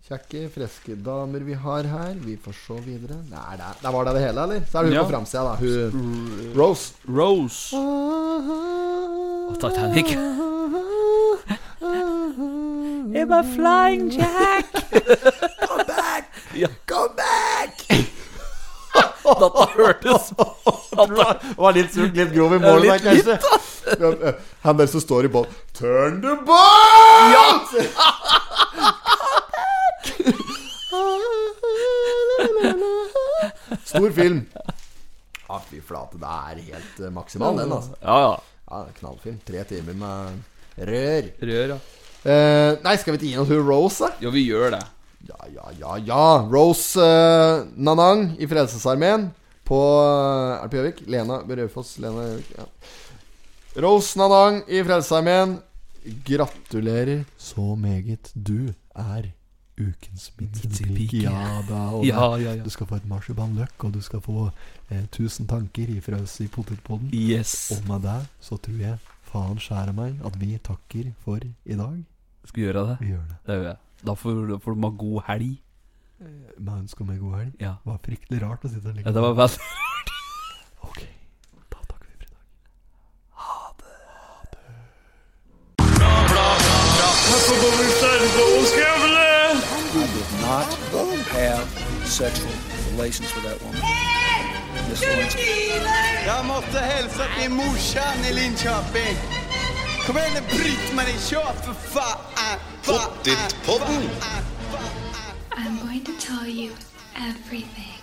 Speaker 1: kjekke, friske damer vi har her. Vi får se videre. Nei, det, det var det det hele, eller? Så er det hun
Speaker 2: Ja.
Speaker 1: på framsida, da. Hun Rose.
Speaker 2: Rose. Og Titanic. I'm a flying jack.
Speaker 1: Come back!
Speaker 2: Ja.
Speaker 1: Come back!
Speaker 2: Dette hørtes
Speaker 1: Det var litt surt, litt grov i
Speaker 2: Ja,
Speaker 1: målet der, kanskje. Ja, eh, Han der som står i båten Turn the boat! Stor film. Ja, fy flate. Det er helt eh, maksimal, den, altså.
Speaker 2: Ja, ja.
Speaker 1: Ja, Knallfilm. Tre timer med rør.
Speaker 2: Rør, ja.
Speaker 1: Eh, nei, skal vi ikke gi noe til Rose, da?
Speaker 2: Jo, vi gjør det.
Speaker 1: Ja, ja, ja, ja. Rose eh, Nanang i Frelsesarmeen på eh, Er det på Gjøvik? Lena Raufoss. Lena Gjøvik. Ja. Rose Nanang i Frelsesarmeen. Gratulerer så meget. Du er ukens midtsidepike. Ja da. Og
Speaker 2: Ja, ja, ja.
Speaker 1: Du skal få et marsipanløk, og du skal få eh, 1000 tanker ifra oss i potetpoden.
Speaker 2: Yes.
Speaker 1: Og med det så tror jeg faen skjære meg at vi takker for i dag.
Speaker 2: Skal vi gjøre det?
Speaker 1: Vi gjør det.
Speaker 2: Det gjør jeg. Da får, da får du ha god helg.
Speaker 1: Med ønske om ei god helg.
Speaker 2: Ja.
Speaker 1: Det var fryktelig rart å sitte og
Speaker 2: ja det var veldig [laughs]
Speaker 1: Ok, da takker vi for i dag.
Speaker 3: Ha Not have sexual relations with that woman. Miss Lewinsky.
Speaker 4: Jag måste hälsa till morsan i Linköping. Kom igen nu Britt-Marie, kör för fan! fan,
Speaker 5: Pottitpodden.
Speaker 4: fan, fan.
Speaker 10: I'm going to tell you everything.